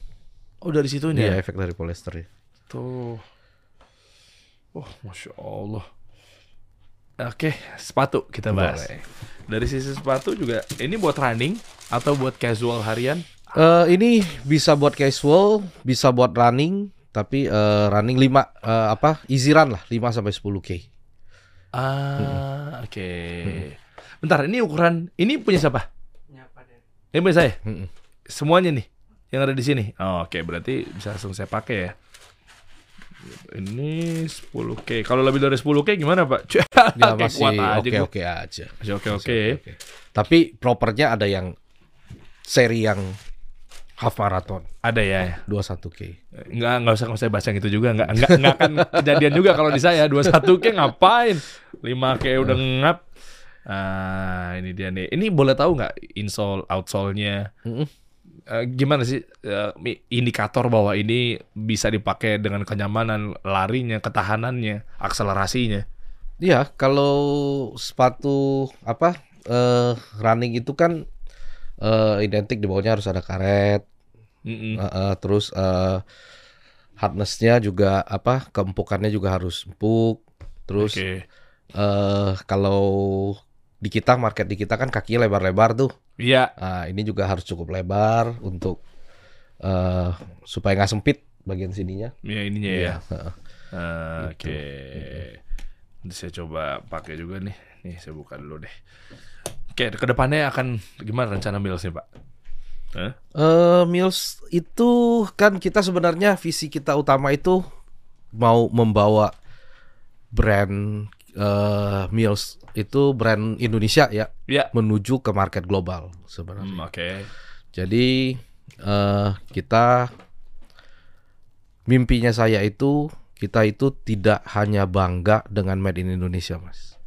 Oh dari situnya. Iya, efek dari polyester ya. Tuh. Oh, masya Allah. Oke, sepatu kita bahas. Boleh. Dari sisi sepatu juga, ini buat running atau buat casual harian? Eh, ini bisa buat casual, bisa buat running, tapi eh, running 5 eh, apa? Easy run lah, 5 sampai 10k. Ah, oke. Bentar, ini ukuran, ini punya siapa? Ini punya saya. Mm-mm. Semuanya nih yang ada di sini. Oh, oke, berarti bisa langsung saya pakai ya. Ini 10k. Kalau lebih dari 10k gimana, Pak? Ya masih kuat aja gua. oke-oke aja. Masih oke oke. Oke. Tapi propernya ada yang seri yang half marathon Ada ya. 21k. Enggak, enggak usah nggak usah bahas yang itu juga. Enggak, enggak, enggak akan kejadian juga kalau di saya. 21 ke ngapain? 5 ke udah ngap. Ah, ini dia nih. Ini boleh tahu nggak insole, outsole-nya? Eh, gimana sih mi- indikator bahwa ini bisa dipakai dengan kenyamanan larinya, ketahanannya, akselerasinya? Iya, kalau sepatu apa eh running itu kan eh identik di bawahnya harus ada karet, Mm-mm. eh, eh, terus eh harnessnya juga apa keempukannya juga harus empuk, terus Oke. eh kalau di kita market di kita kan kakinya lebar-lebar tuh, Iya. nah ini juga harus cukup lebar untuk eh supaya nggak sempit bagian sininya. Ya ininya ya. Iya, heeh. Ah, Gitu. Oke. Nanti saya coba pakai juga nih. Nih saya buka dulu deh. Oke, ke depannya akan gimana rencana Mills nih Pak? Hah? Eh, Mills itu kan kita sebenarnya visi kita utama itu mau membawa brand eh, Mills itu brand Indonesia ya Ya. menuju ke market global sebenarnya. Hmm, Oke. Jadi eh, kita mimpinya saya itu kita itu tidak hanya bangga dengan made in Indonesia, Mas.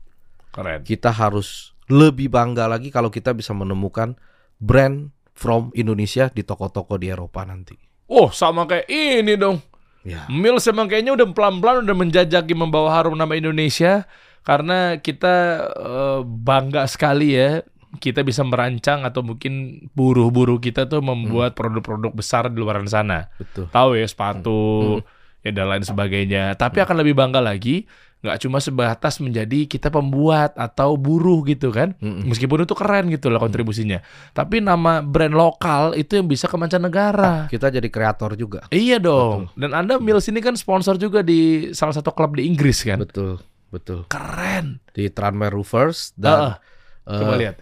Keren. Kita harus lebih bangga lagi kalau kita bisa menemukan brand from Indonesia di toko-toko di Eropa nanti. Oh, sama kayak ini dong. Ya. Mills emang kayaknya udah pelan-pelan udah menjajaki membawa harum nama Indonesia karena kita eh, bangga sekali ya kita bisa merancang atau mungkin buruh-buruh kita tuh membuat produk-produk besar di luar sana. Betul. tahu ya sepatu ya dan lain sebagainya. Tapi akan lebih bangga lagi nggak cuma sebatas menjadi kita pembuat atau buruh gitu kan. Mm-mm. Meskipun itu keren gitu lah kontribusinya. Tapi nama brand lokal itu yang bisa ke mancanegara. Kita jadi kreator juga. Iya dong. Dan Anda Mills ini kan sponsor juga di salah satu klub di Inggris kan. Betul, betul. Keren. Di Tranmere Roofers Ah, dan ah. Coba eh, lihat.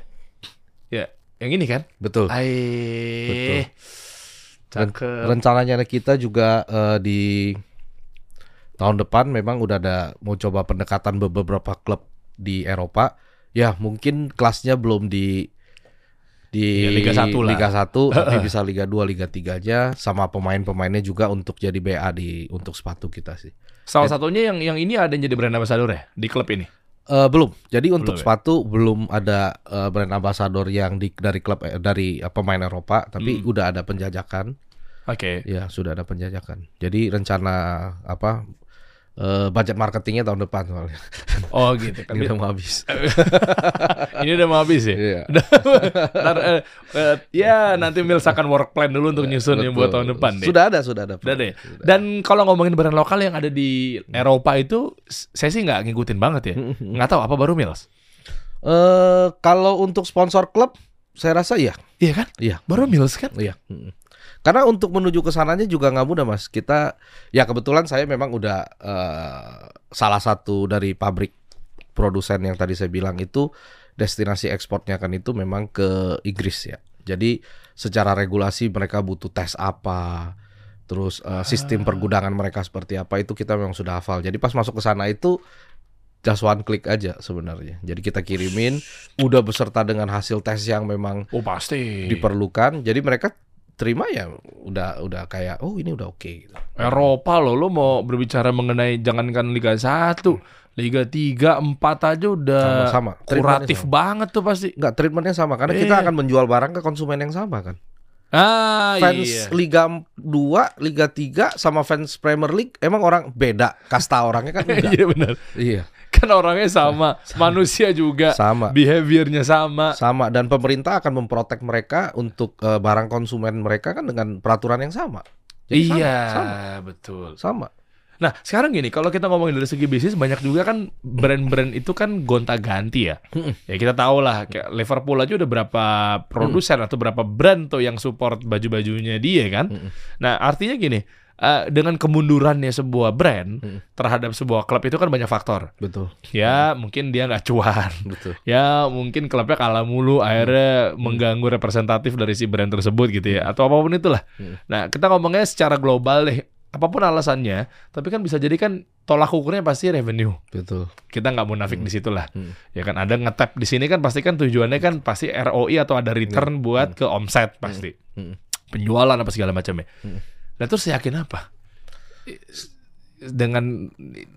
Ya, yang ini kan. betul. Ai. Dan Cakep. rencananya kita juga eh, di tahun depan memang udah ada mau coba pendekatan be- beberapa klub di Eropa. Ya mungkin kelasnya belum di di Ya, Liga satu lah. Liga 1, tapi bisa Liga 2, Liga 3-nya sama pemain-pemainnya juga untuk jadi BA di untuk sepatu kita sih. Salah satunya yang yang ini ada yang jadi brand ambassador ya di klub ini. Eh, belum. Jadi untuk Belum ya? sepatu belum ada eh, brand ambassador yang di dari klub eh, dari eh, pemain Eropa, tapi Hmm. udah ada penjajakan. Oke. Ya, sudah ada penjajakan. Jadi rencana apa eh, budget marketingnya tahun depan soalnya. Oh gitu kan. Ini udah mau habis. ini udah mau habis ya. Iya. Ntar, eh, eh, ya nanti Mills akan work plan dulu untuk nyusun yang buat tahun depan deh. Sudah ada, sudah ada. Udah deh. Dan kalau ngomongin brand lokal yang ada di Eropa itu, saya sih nggak ngikutin banget ya. Nggak tahu apa baru Mills. Eh, kalau untuk sponsor klub, saya rasa iya. Iya kan? Iya. Baru Mills kan? Iya. Karena untuk menuju ke sananya juga nggak mudah mas. Kita ya kebetulan saya memang udah eh, salah satu dari pabrik produsen yang tadi saya bilang itu destinasi ekspornya kan itu memang ke Inggris ya. Jadi secara regulasi mereka butuh tes apa, terus eh, sistem pergudangan mereka seperti apa itu kita memang sudah hafal. Jadi pas masuk ke sana itu just one click aja sebenarnya. Jadi kita kirimin udah beserta dengan hasil tes yang memang Oh pasti. diperlukan. Jadi mereka terima ya udah udah kayak oh ini udah oke gitu. Eropa loh, lo mau berbicara mengenai jangankan Liga 1, Liga 3, 4 aja udah Sama-sama. kuratif Treatmentnya banget tuh pasti. Enggak treatmentnya sama karena kita Iya. akan menjual barang ke konsumen yang sama kan. Ah Fans iya. Liga 2, Liga 3 sama fans Premier League emang orang beda. Kasta orangnya kan enggak. Iya benar. iya, Kan orangnya sama, manusia juga, sama. behaviornya sama. Sama dan pemerintah akan memprotek mereka untuk eh, barang konsumen mereka kan dengan peraturan yang sama. Jadi sama, iya, sama, betul. sama. Nah, sekarang gini, kalau kita ngomongin dari segi bisnis banyak juga kan brand-brand itu kan gonta-ganti ya. Ya kita tahu lah kayak Liverpool aja udah berapa produsen atau berapa brand tuh yang support baju-bajunya dia kan. Nah, artinya gini, eh, dengan kemundurannya sebuah brand Mm. terhadap sebuah klub itu kan banyak faktor. Betul, Ya, mungkin dia nggak cuan. betul. Ya, mungkin klubnya kalah mulu akhirnya mengganggu representatif dari si brand tersebut gitu ya atau apa pun itulah. Hmm. Nah, kita ngomongnya secara global deh. Apa pun alasannya, tapi kan bisa jadi kan tolak ukurnya pasti revenue. Betul. Kita nggak munafik di situ lah. Hmm. Ya kan ada ngetap di sini kan pasti kan tujuannya kan pasti ROI atau ada return buat ke omset pasti. Hmm. Penjualan apa segala macamnya. Hmm. Nah, terus yakin apa? Dengan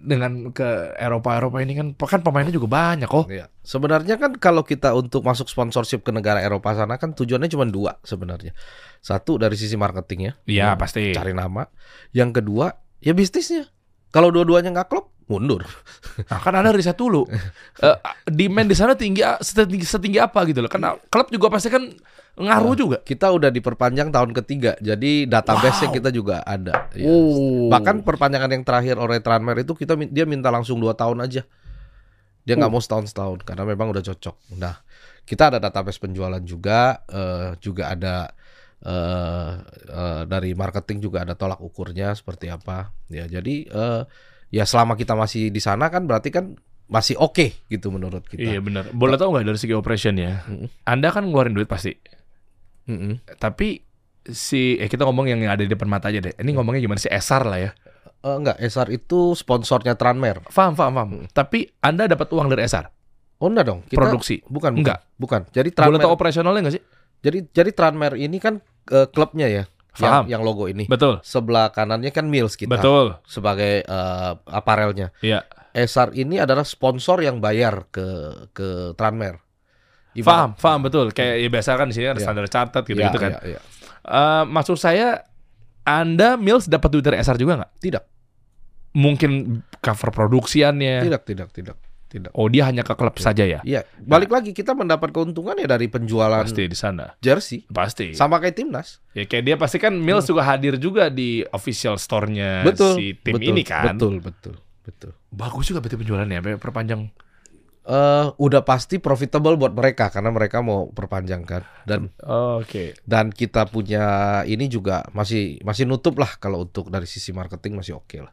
dengan ke Eropa Eropa ini kan kan pemainnya juga banyak kok. Iya. Sebenarnya kan kalau kita untuk masuk sponsorship ke negara Eropa sana kan tujuannya cuma dua sebenarnya. Satu dari sisi marketingnya, Iya, Ya, pasti. cari nama. Yang kedua ya bisnisnya. Kalau dua-duanya nggak klop, mundur. Nah, kan Anda riset dulu. Eh, demand di sana tinggi setinggi, setinggi apa gitu loh. Karena klub juga pasti kan ngaruh juga. Kita udah diperpanjang tahun ketiga, jadi database-nya Wow. kita juga ada. Ya. Oh. Bahkan perpanjangan yang terakhir oleh Tranmere itu kita dia minta langsung dua tahun aja. Dia nggak Oh. mau setahun setahun karena memang udah cocok. Nah, kita ada database penjualan juga, eh, juga ada eh, eh, dari marketing juga ada tolak ukurnya seperti apa. Ya, jadi eh, ya selama kita masih di sana kan berarti kan masih oke gitu menurut kita. Iya benar. Boleh tahu nggak dari segi operation ya? Anda kan ngeluarin duit pasti. Mm-mm. Tapi si eh kita ngomong yang ada di depan mata aja deh. Ini ngomongnya gimana sih Esar lah ya. Eh, enggak, Esar itu sponsornya Tranmere. Paham, paham, paham. Tapi Anda dapat uang dari Esar? Oh enggak dong, kita Produksi? bukan, bukan, Enggak. bukan. Jadi Boleh Tranmere tahu operasionalnya nggak sih? Jadi jadi Tranmere ini kan eh, klubnya ya, Paham. yang, yang logo ini. Betul. Sebelah kanannya kan Mills kita Betul. sebagai eh, aparelnya. Iya. Esar ini adalah sponsor yang bayar ke ke Tranmere. Paham, paham betul. Kayak ya biasa kan di sini ada Iya. standar catat gitu-gitu Ya, kan. ya, ya. Eh, maksud saya Anda Mills dapat duit dari Esar juga nggak? Tidak, Mungkin cover produksiannya. tidak, tidak, tidak, tidak. Oh dia hanya ke klub saja ya? Iya, balik lagi kita mendapat keuntungan ya dari penjualan Pasti di sana. jersey Pasti. sama kayak timnas. Ya kayak dia pasti kan Mills juga hadir juga di official store-nya Betul. si tim betul, ini kan. Betul, betul, betul. bagus juga berarti penjualannya perpanjang. Eh udah pasti profitable buat mereka karena mereka mau perpanjang kan dan Oh, Oke. dan kita punya ini juga masih masih nutup lah kalau untuk dari sisi marketing masih oke lah.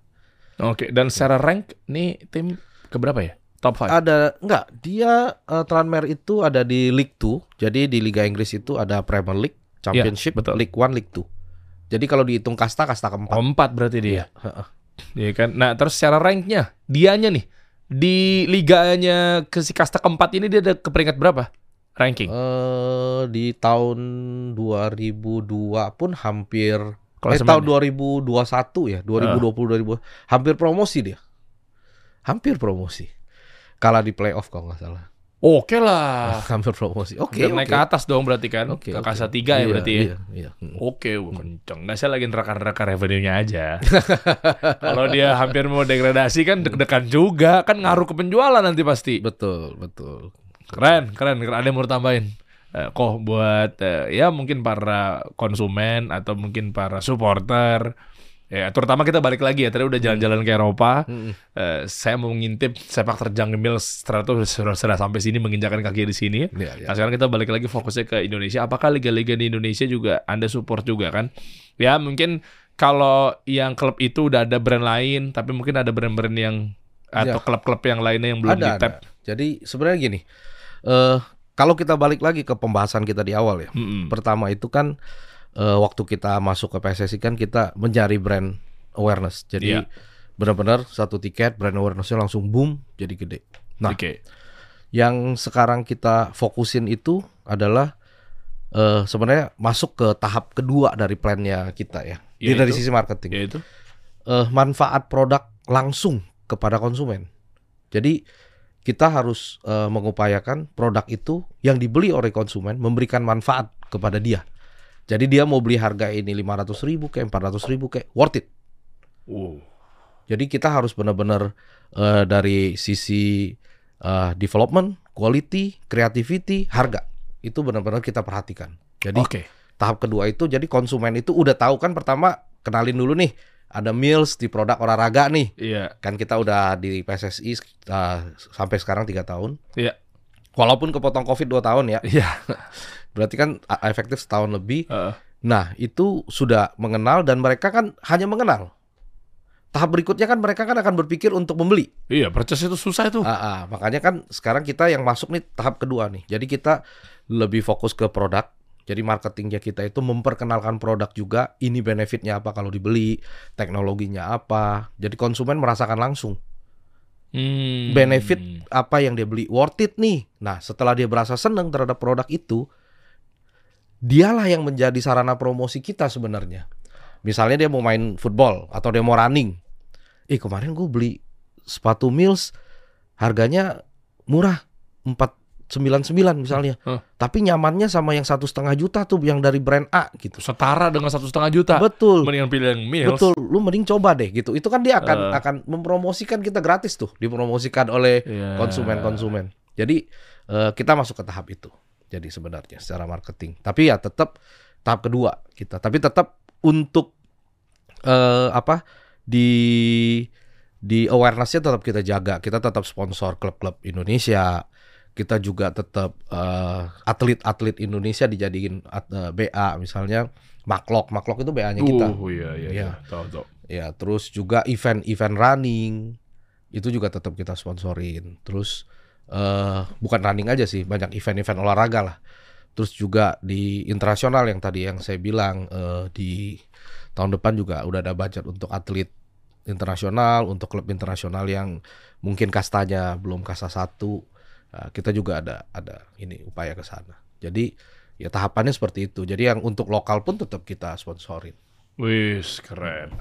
Oke, dan secara rank nih tim keberapa ya? Top 5. Ada enggak dia eh, Tranmere itu ada di League 2. Jadi di Liga Inggris itu ada Premier League, Championship, betul. League 1, League 2. Jadi kalau dihitung kasta kasta keempat. Oh, empat berarti dia. Heeh. Iya kan. Nah, terus secara ranknya, dianya nih di liganya ke si kasta keempat ini dia ada ke peringkat berapa? Ranking. Eh, di tahun 2002 pun hampir eh Klasemen tahun ya? 2021 ya, 2020 2000 hampir promosi dia. Hampir promosi. Kalah di playoff kalau nggak salah. Oke lah. hampir promosi. Oke, Udah naik oke. ke atas dong berarti kan. Oke, ke oke. kasta tiga ya Iya, berarti ya. Iya, iya. Hmm. Oke, wah, kenceng. Nah, saya lagi neraka-neraka revenue-nya aja. Kalau dia hampir mau degradasi kan deg-degan juga, kan ngaruh ke penjualan nanti pasti. Betul, betul. Keren, keren, keren. Ada yang mau tambahin? Eh, kok buat eh, ya mungkin para konsumen atau mungkin para supporter. Ya, terutama kita balik lagi ya. Tadi udah jalan-jalan ke Eropa. Mm-mm. Eh, saya mau ngintip sepak terjang Mills ternyata sudah, sudah sampai sini menginjakan kaki di sini. Iya, iya. Nah sekarang kita balik lagi fokusnya ke Indonesia. Apakah liga-liga di Indonesia juga Anda support juga kan? Ya mungkin kalau yang klub itu udah ada brand lain, tapi mungkin ada brand-brand yang atau Ya. klub-klub yang lainnya yang belum ada, di tap. ada. Jadi sebenarnya gini, eh kalau kita balik lagi ke pembahasan kita di awal ya. Mm-mm. Pertama itu kan eh, waktu kita masuk ke PSSI kan kita mencari brand awareness. Jadi Iya. benar-benar satu tiket brand awarenessnya langsung boom jadi gede. Nah, Oke. yang sekarang kita fokusin itu adalah eh sebenarnya masuk ke tahap kedua dari plannya kita ya. Di- dari Yaitu? sisi marketing. Ya itu. eh, manfaat produk langsung kepada konsumen. Jadi kita harus eh, mengupayakan produk itu yang dibeli oleh konsumen memberikan manfaat kepada dia. Jadi dia mau beli harga ini 500 ribu kayak 400 ribu kayak worth it. Wow. Jadi kita harus benar-benar eh, dari sisi eh, development, quality, creativity, harga itu benar-benar kita perhatikan. Jadi Oke. tahap kedua itu jadi konsumen itu udah tahu kan pertama kenalin dulu nih ada meals di produk olahraga nih Iya. kan kita udah di PSSI uh, sampai sekarang tiga tahun Iya. walaupun kepotong covid dua tahun ya Iya. berarti kan uh, efektif setahun lebih Heeh. nah itu sudah mengenal dan mereka kan hanya mengenal tahap berikutnya kan mereka kan akan berpikir untuk membeli Iya, purchase itu susah itu. Ah, ah, makanya kan sekarang kita yang masuk nih tahap kedua nih. Jadi kita lebih fokus ke produk. Jadi marketingnya kita itu memperkenalkan produk juga. Ini benefitnya apa kalau dibeli, teknologinya apa. Jadi konsumen merasakan langsung Hmm. benefit apa yang dia beli worth it nih. Nah setelah dia berasa seneng terhadap produk itu, dialah yang menjadi sarana promosi kita sebenarnya. Misalnya dia mau main football atau dia mau running. Eh kemarin gue beli sepatu Mills harganya murah 499 misalnya. Hah. Tapi nyamannya sama yang satu setengah juta tuh yang dari brand A gitu. setara dengan satu setengah juta. Betul. Mendingan pilih yang Mills. Betul, lu mending coba deh gitu. Itu kan dia akan Eh. akan mempromosikan kita gratis tuh, dipromosikan oleh Iya. konsumen-konsumen. Jadi eh, kita masuk ke tahap itu. Jadi sebenarnya secara marketing. Tapi ya tetap tahap kedua kita. Tapi tetap untuk eh apa di di awarenessnya tetap kita jaga. Kita tetap sponsor klub-klub Indonesia. Kita juga tetap eh, atlet-atlet Indonesia dijadiin at- eh, BA misalnya Maklok. Maklok itu BA-nya kita. Uh, iya, iya, iya. Iya. Tahu, tahu. Ya, terus juga event-event running itu juga tetap kita sponsorin. Terus eh bukan running aja sih, banyak event-event olahraga lah. Terus juga di internasional yang tadi yang saya bilang eh, di tahun depan juga udah ada budget untuk atlet internasional, untuk klub internasional yang mungkin kastanya belum kasta satu. Nah, kita juga ada ada ini upaya ke sana. Jadi ya tahapannya seperti itu. Jadi yang untuk lokal pun tetap kita sponsorin. Wis keren.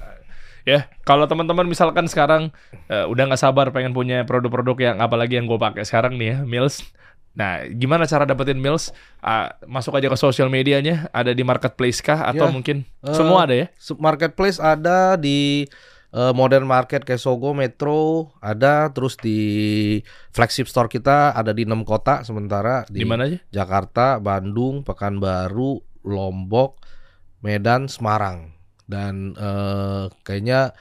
Ya, kalau teman-teman misalkan sekarang eh, udah nggak sabar pengen punya produk-produk yang apalagi yang gue pakai sekarang nih ya, Mills. Nah, gimana cara dapetin Mills? Ah, masuk aja ke sosial medianya, ada di marketplace kah atau Ya, mungkin eh, semua ada ya? Marketplace ada di eh, Modern Market kayak Sogo, Metro, ada terus di flagship store kita ada di enam kota sementara Di mana aja? Jakarta, Bandung, Pekanbaru, Lombok, Medan, Semarang dan eh, kayaknya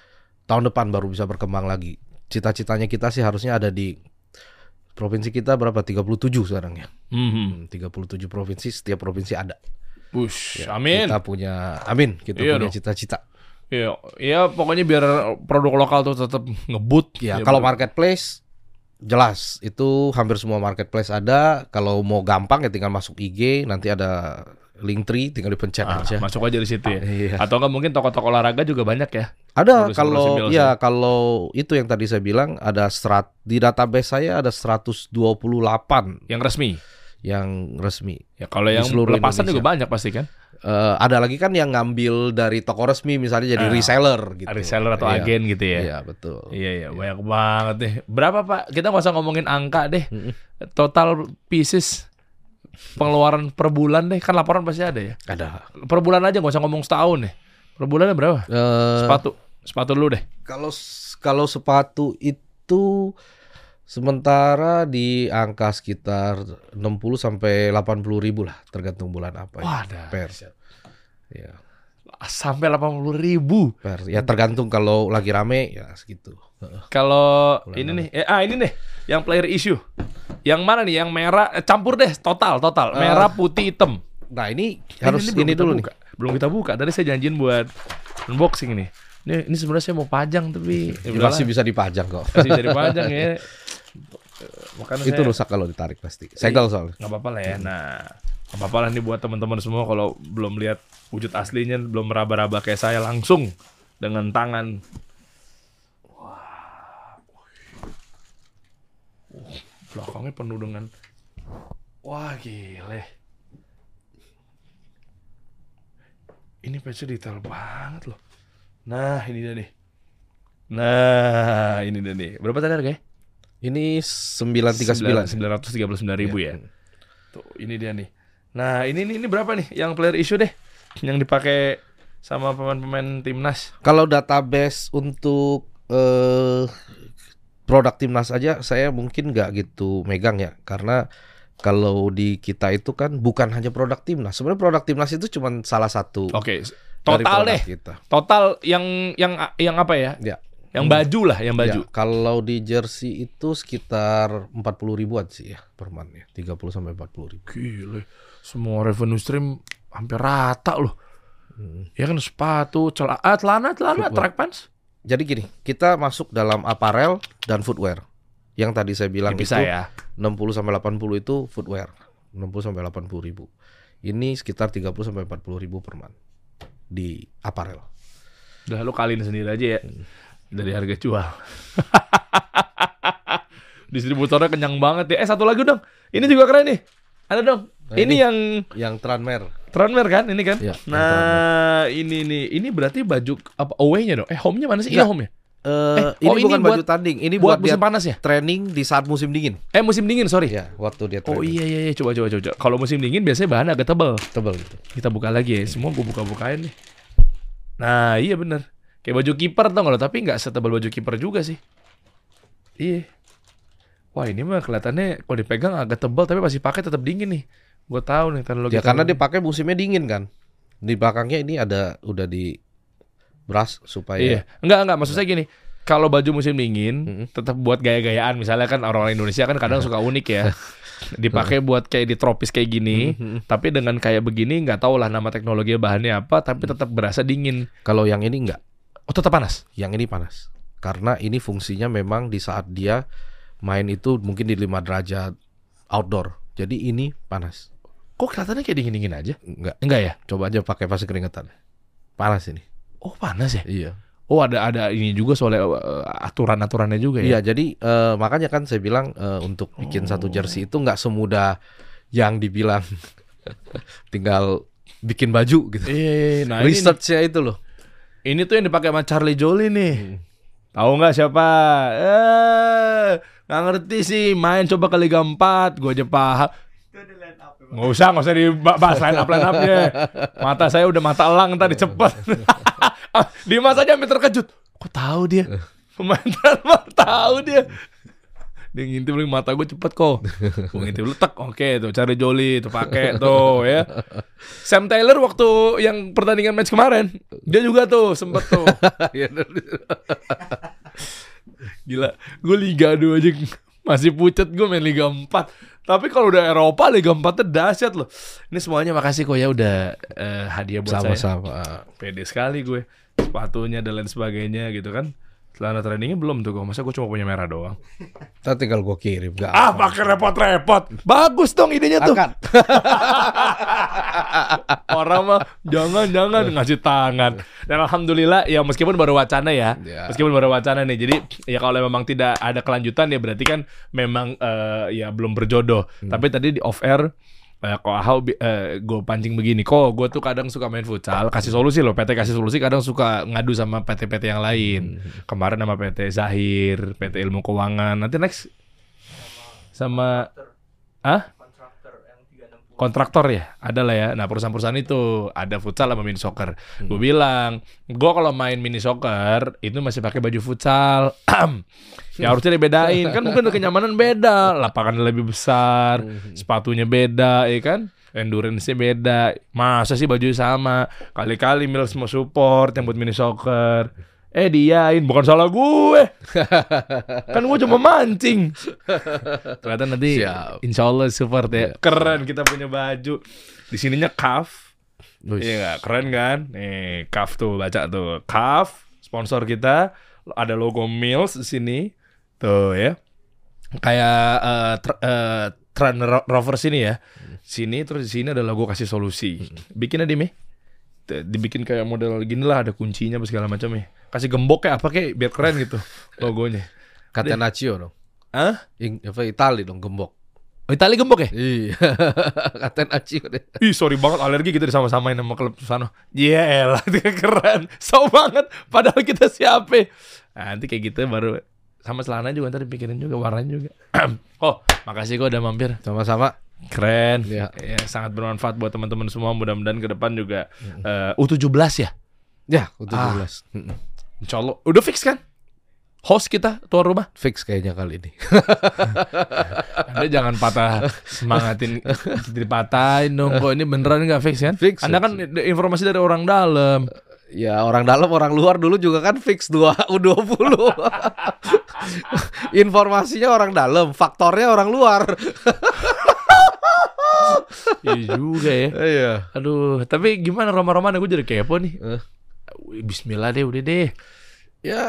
tahun depan baru bisa berkembang lagi cita-citanya kita sih harusnya ada di provinsi kita berapa 37 sekarang ya. Hmm. Hmm, 37 provinsi, setiap provinsi ada. Bush, Ya, amin. Kita punya amin, kita Iya punya cita-cita. Iya, ya pokoknya biar produk lokal tuh tetap ngebut. Ya, Ya, kalau bener. marketplace jelas itu hampir semua marketplace ada. Kalau mau gampang ya tinggal masuk IG, nanti ada link tree tinggal dipencet Ah, aja. masuk aja di situ ya. Iya. Atau enggak mungkin toko-toko olahraga juga banyak ya. Ada kalau ya kalau itu yang tadi saya bilang ada serat di database saya ada 128 Yang resmi. yang resmi. Ya kalau yang lepasan Indonesia. juga banyak pasti kan. Eh, ada lagi kan yang ngambil dari toko resmi misalnya jadi Ah, reseller gitu. Reseller atau Iya. agen gitu ya. Iya, betul. Iya iya banyak banget deh. Berapa Pak? Kita nggak usah ngomongin angka deh. Total pieces pengeluaran per bulan deh. Kan laporan pasti ada ya. Ada. Per bulan aja nggak usah ngomong setahun deh. Per bulannya berapa? Eh, Sepatu. Sepatu dulu deh. Kalau kalau sepatu itu sementara di angka sekitar 60 sampai 80 ribu lah tergantung bulan apa ya. Wah, dah. Per. Ya, Sampai 80 ribu. per. Ya tergantung kalau lagi rame ya segitu. Heeh. Kalau ini nih, eh, ah ini nih, yang player issue. Yang mana nih? Yang merah eh, campur deh, total, total. Eh, Merah, putih, hitam. Nah, ini Eh, harus ini kita dulu buka. Belum kita buka. Tadi saya janjiin buat unboxing nih. Ini, ini sebenarnya saya mau pajang tapi ya nih. udahlah, Masih bisa dipajang kok. masih bisa dipajang ya. Makanya itu saya- rusak kalau ditarik pasti. Segel soalnya. nggak apa-apa lah ya. Nah, nggak apa-apa lah nih buat teman-teman semua kalau belum lihat wujud aslinya, belum meraba-raba kayak saya langsung dengan tangan. Wah, Uh, belakangnya penuh dengan wah gile. Ini patch detail banget loh. Nah, ini dia nih. Nah, ini dia nih. Berapa tadi harganya? Ini 939. 939 ribu Iya. ya. Tuh, ini dia nih. Nah, ini ini, ini berapa nih yang player issue deh? Yang dipakai sama pemain-pemain timnas. Kalau database untuk eh produk timnas aja saya mungkin nggak gitu megang ya karena kalau di kita itu kan bukan hanya produk timnas. Sebenarnya produk timnas itu cuma salah satu Oke, dari total deh. kita. Total yang yang yang apa ya? Ya. Yang baju lah, yang baju. Ya, kalau di jersey itu sekitar 40 ribuan sih ya per month ya. 30 sampai 40 ribu. Gile. Semua revenue stream hampir rata loh. Hmm. Ya kan sepatu, celana, ah, celana, celana, track pants. Jadi gini, kita masuk dalam apparel dan footwear. Yang tadi saya bilang Ya, bisa itu ya. 60 sampai 80 itu footwear. 60 sampai 80 ribu. Ini sekitar 30 sampai 40 ribu per month di apparel. Udah lu kaliin sendiri aja ya. Hmm. Dari harga jual. Distributornya kenyang banget ya. Eh satu lagi dong. Ini juga keren nih. Ada dong. Nah, ini, ini. yang Yang Tranmer. Tranmer kan? Ini kan? Yang nah, ini nih. Ini berarti baju apa away-nya dong? Eh, home-nya mana sih? Iya, Enggak. home ya? Eh, ini oh, ini bukan buat- baju tanding, ini Buat, buat, musim panas ya? training di saat musim dingin. Eh, musim dingin, sorry. Ya, waktu dia Oh training. iya iya iya coba coba coba. coba. Kalau musim dingin biasanya bahan agak tebal. Tebal gitu. Kita buka lagi ya. Semua gue buka-bukain nih. Nah, iya bener. Kayak baju kiper tau nggak lo? Tapi nggak setebal baju kiper juga sih. Iya. Wah ini mah kelihatannya kalau dipegang agak tebal tapi masih pakai tetap dingin nih. Gue tahu nih teknologi. Ya karena dia teknologi. pakai musimnya dingin kan. Di belakangnya ini ada udah di brush supaya Iya. Enggak enggak maksud saya gini. Kalau baju musim dingin Mm-mm. tetap buat gaya-gayaan. Misalnya kan orang-orang Indonesia kan kadang suka unik ya. Dipakai buat kayak di tropis kayak gini. Mhm. Tapi dengan kayak begini nggak tahu lah nama teknologi bahannya apa. Tapi tetap berasa dingin. Kalau yang ini enggak, Oh tetap panas. yang ini panas. Karena ini fungsinya memang di saat dia main itu mungkin di 5 derajat outdoor. Jadi ini panas. Kok kelihatannya kayak dingin-dingin aja? Enggak. Enggak ya? Coba aja pakai pasti keringetan. Panas ini. Oh panas ya? Iya. Oh ada ada ini juga soal eh, aturan-aturannya juga ya? Iya, jadi eh, makanya kan saya bilang eh, untuk bikin satu Oh. jersey itu nggak semudah yang dibilang tinggal bikin baju gitu. Iya, nah ini, Researchnya itu loh. ini tuh yang dipakai sama Charlie Jolie nih. Hmm. Tahu nggak siapa? Eh, nggak ngerti sih. Main coba ke Liga 4, gue aja paham. Nggak usah, nggak usah dibahas line up line upnya. Mata saya udah mata elang tadi cepet. Dimas aja hampir terkejut. Kok tahu dia? Pemain Transfer tahu dia. Dia ngintip lagi mata gue cepet kok. Gue ngintip letak, oke tuh cari Joli tuh pakai tuh ya. Sam Taylor waktu yang pertandingan match kemarin, dia juga tuh sempet tuh. Gila, gue Liga 2 aja masih pucet gue main Liga 4. Tapi kalau udah Eropa Liga 4 tuh dahsyat loh. Ini semuanya makasih kok ya udah eh, hadiah buat saya. Sama-sama. Pede sekali gue. Sepatunya dan lain sebagainya gitu kan. Celana trainingnya belum tuh gue. Masa gue cuma punya merah doang. Ntar tinggal gue kirim. Gak Ah, pakai repot-repot. Bagus dong idenya tuh. Angkat. Orang mah jangan-jangan ngasih tangan. Dan alhamdulillah ya meskipun baru wacana ya. Ya. Meskipun baru wacana nih. Jadi ya kalau memang tidak ada kelanjutan ya berarti kan memang eh, ya belum berjodoh. Tapi tadi di off air Eh, kok bi- eh, gue pancing begini? Kok gue tuh kadang suka main futsal kasih solusi loh. PT kasih solusi kadang suka ngadu sama PT-PT yang lain. Kemarin sama PT Zahir PT Ilmu Keuangan. Nanti next. Sama ah kontraktor ya ada lah ya. Nah perusahaan-perusahaan itu ada futsal sama mini soccer. Gue bilang gue kalau main mini soccer itu masih pakai baju futsal. Ya harusnya dibedain. Kan mungkin kenyamanan beda. Lapangannya lebih besar sepatunya beda ya kan? Endurance-nya beda. Masa sih baju sama? Kali-kali Mills mau support yang buat mini soccer eh diain bukan salah gue. Kan gue cuma mancing. Ternyata nanti Siap. insya Allah support ya. Keren kita punya baju. Di sininya kaf. Iya keren kan? Nih Kaf tuh baca tuh. Kaf sponsor kita. Ada logo Mills di sini. Tuh ya. Kayak eh, tr- eh, Trend Ro- Rover sini ya. Sini terus di sini ada logo kasih solusi. Bikin aja Mi? Tuh, dibikin kayak model gini lah ada kuncinya apa segala macam ya kasih gembok kayak apa kayak biar keren gitu logonya Catenaccio dong. ah Ing, apa Itali dong gembok. oh, Itali gembok ya Iya. Catenaccio deh. Ih sorry banget alergi kita disama-samain sama klub sana. Iya dia keren. So banget. Padahal kita siapa? Nah, nanti kayak gitu baru sama celana juga ntar dipikirin juga warnanya juga. oh makasih kok udah mampir. Sama-sama. Keren. Iya. Ya, sangat bermanfaat buat teman-teman semua. Mudah-mudahan ke depan juga eh, U17 ya. Ya, U17. Ah. Insya Allah. Udah fix kan? Host kita tuan rumah. Fix kayaknya kali ini. Anda jangan patah semangatin dipatahin dong. Kok ini beneran nggak fix kan? Fix, Anda kan informasi dari orang dalam. Ya orang dalam orang luar dulu juga kan fix 2 U20. Informasinya orang dalam, faktornya orang luar. Iya juga ya. Iya. Aduh, tapi gimana Roma-Roma gue jadi kepo nih. Wih, Bismillah deh, udah deh. Ya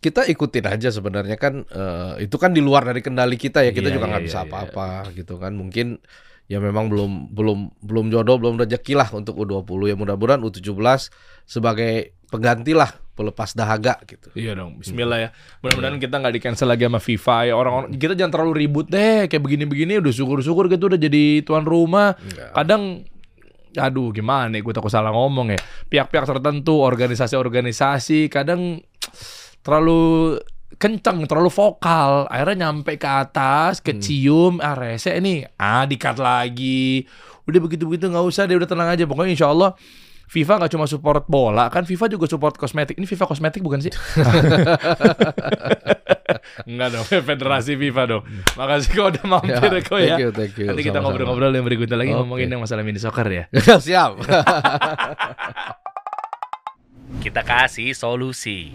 kita ikutin aja sebenarnya kan eh, itu kan di luar dari kendali kita ya kita Iya, juga iya, nggak iya, bisa iya. apa-apa gitu kan mungkin ya memang belum belum belum jodoh belum rezeki lah untuk U20 ya mudah-mudahan U17 sebagai pengganti lah pelepas dahaga gitu. Iya dong, Bismillah ya. Mudah-mudahan kita nggak di cancel lagi sama FIFA ya. Orang-orang kita jangan terlalu ribut deh. Kayak begini-begini udah syukur-syukur gitu udah jadi tuan rumah. Kadang aduh gimana ya gue takut salah ngomong ya. Pihak-pihak tertentu, organisasi-organisasi kadang terlalu kencang, terlalu vokal. Akhirnya nyampe ke atas, kecium, ah rese nih, ah dikat lagi. Udah begitu-begitu nggak usah deh, udah tenang aja. Pokoknya insya Allah FIFA nggak cuma support bola, kan FIFA juga support kosmetik. Ini FIFA kosmetik bukan sih? Enggak dong, federasi FIFA dong. Makasih kau udah mampir Ya, kok ya. thank you, thank you. Nanti kita ngobrol-ngobrol yang berikutnya lagi Oke. ngomongin yang masalah mini soccer ya. Siap. Kita kasih solusi.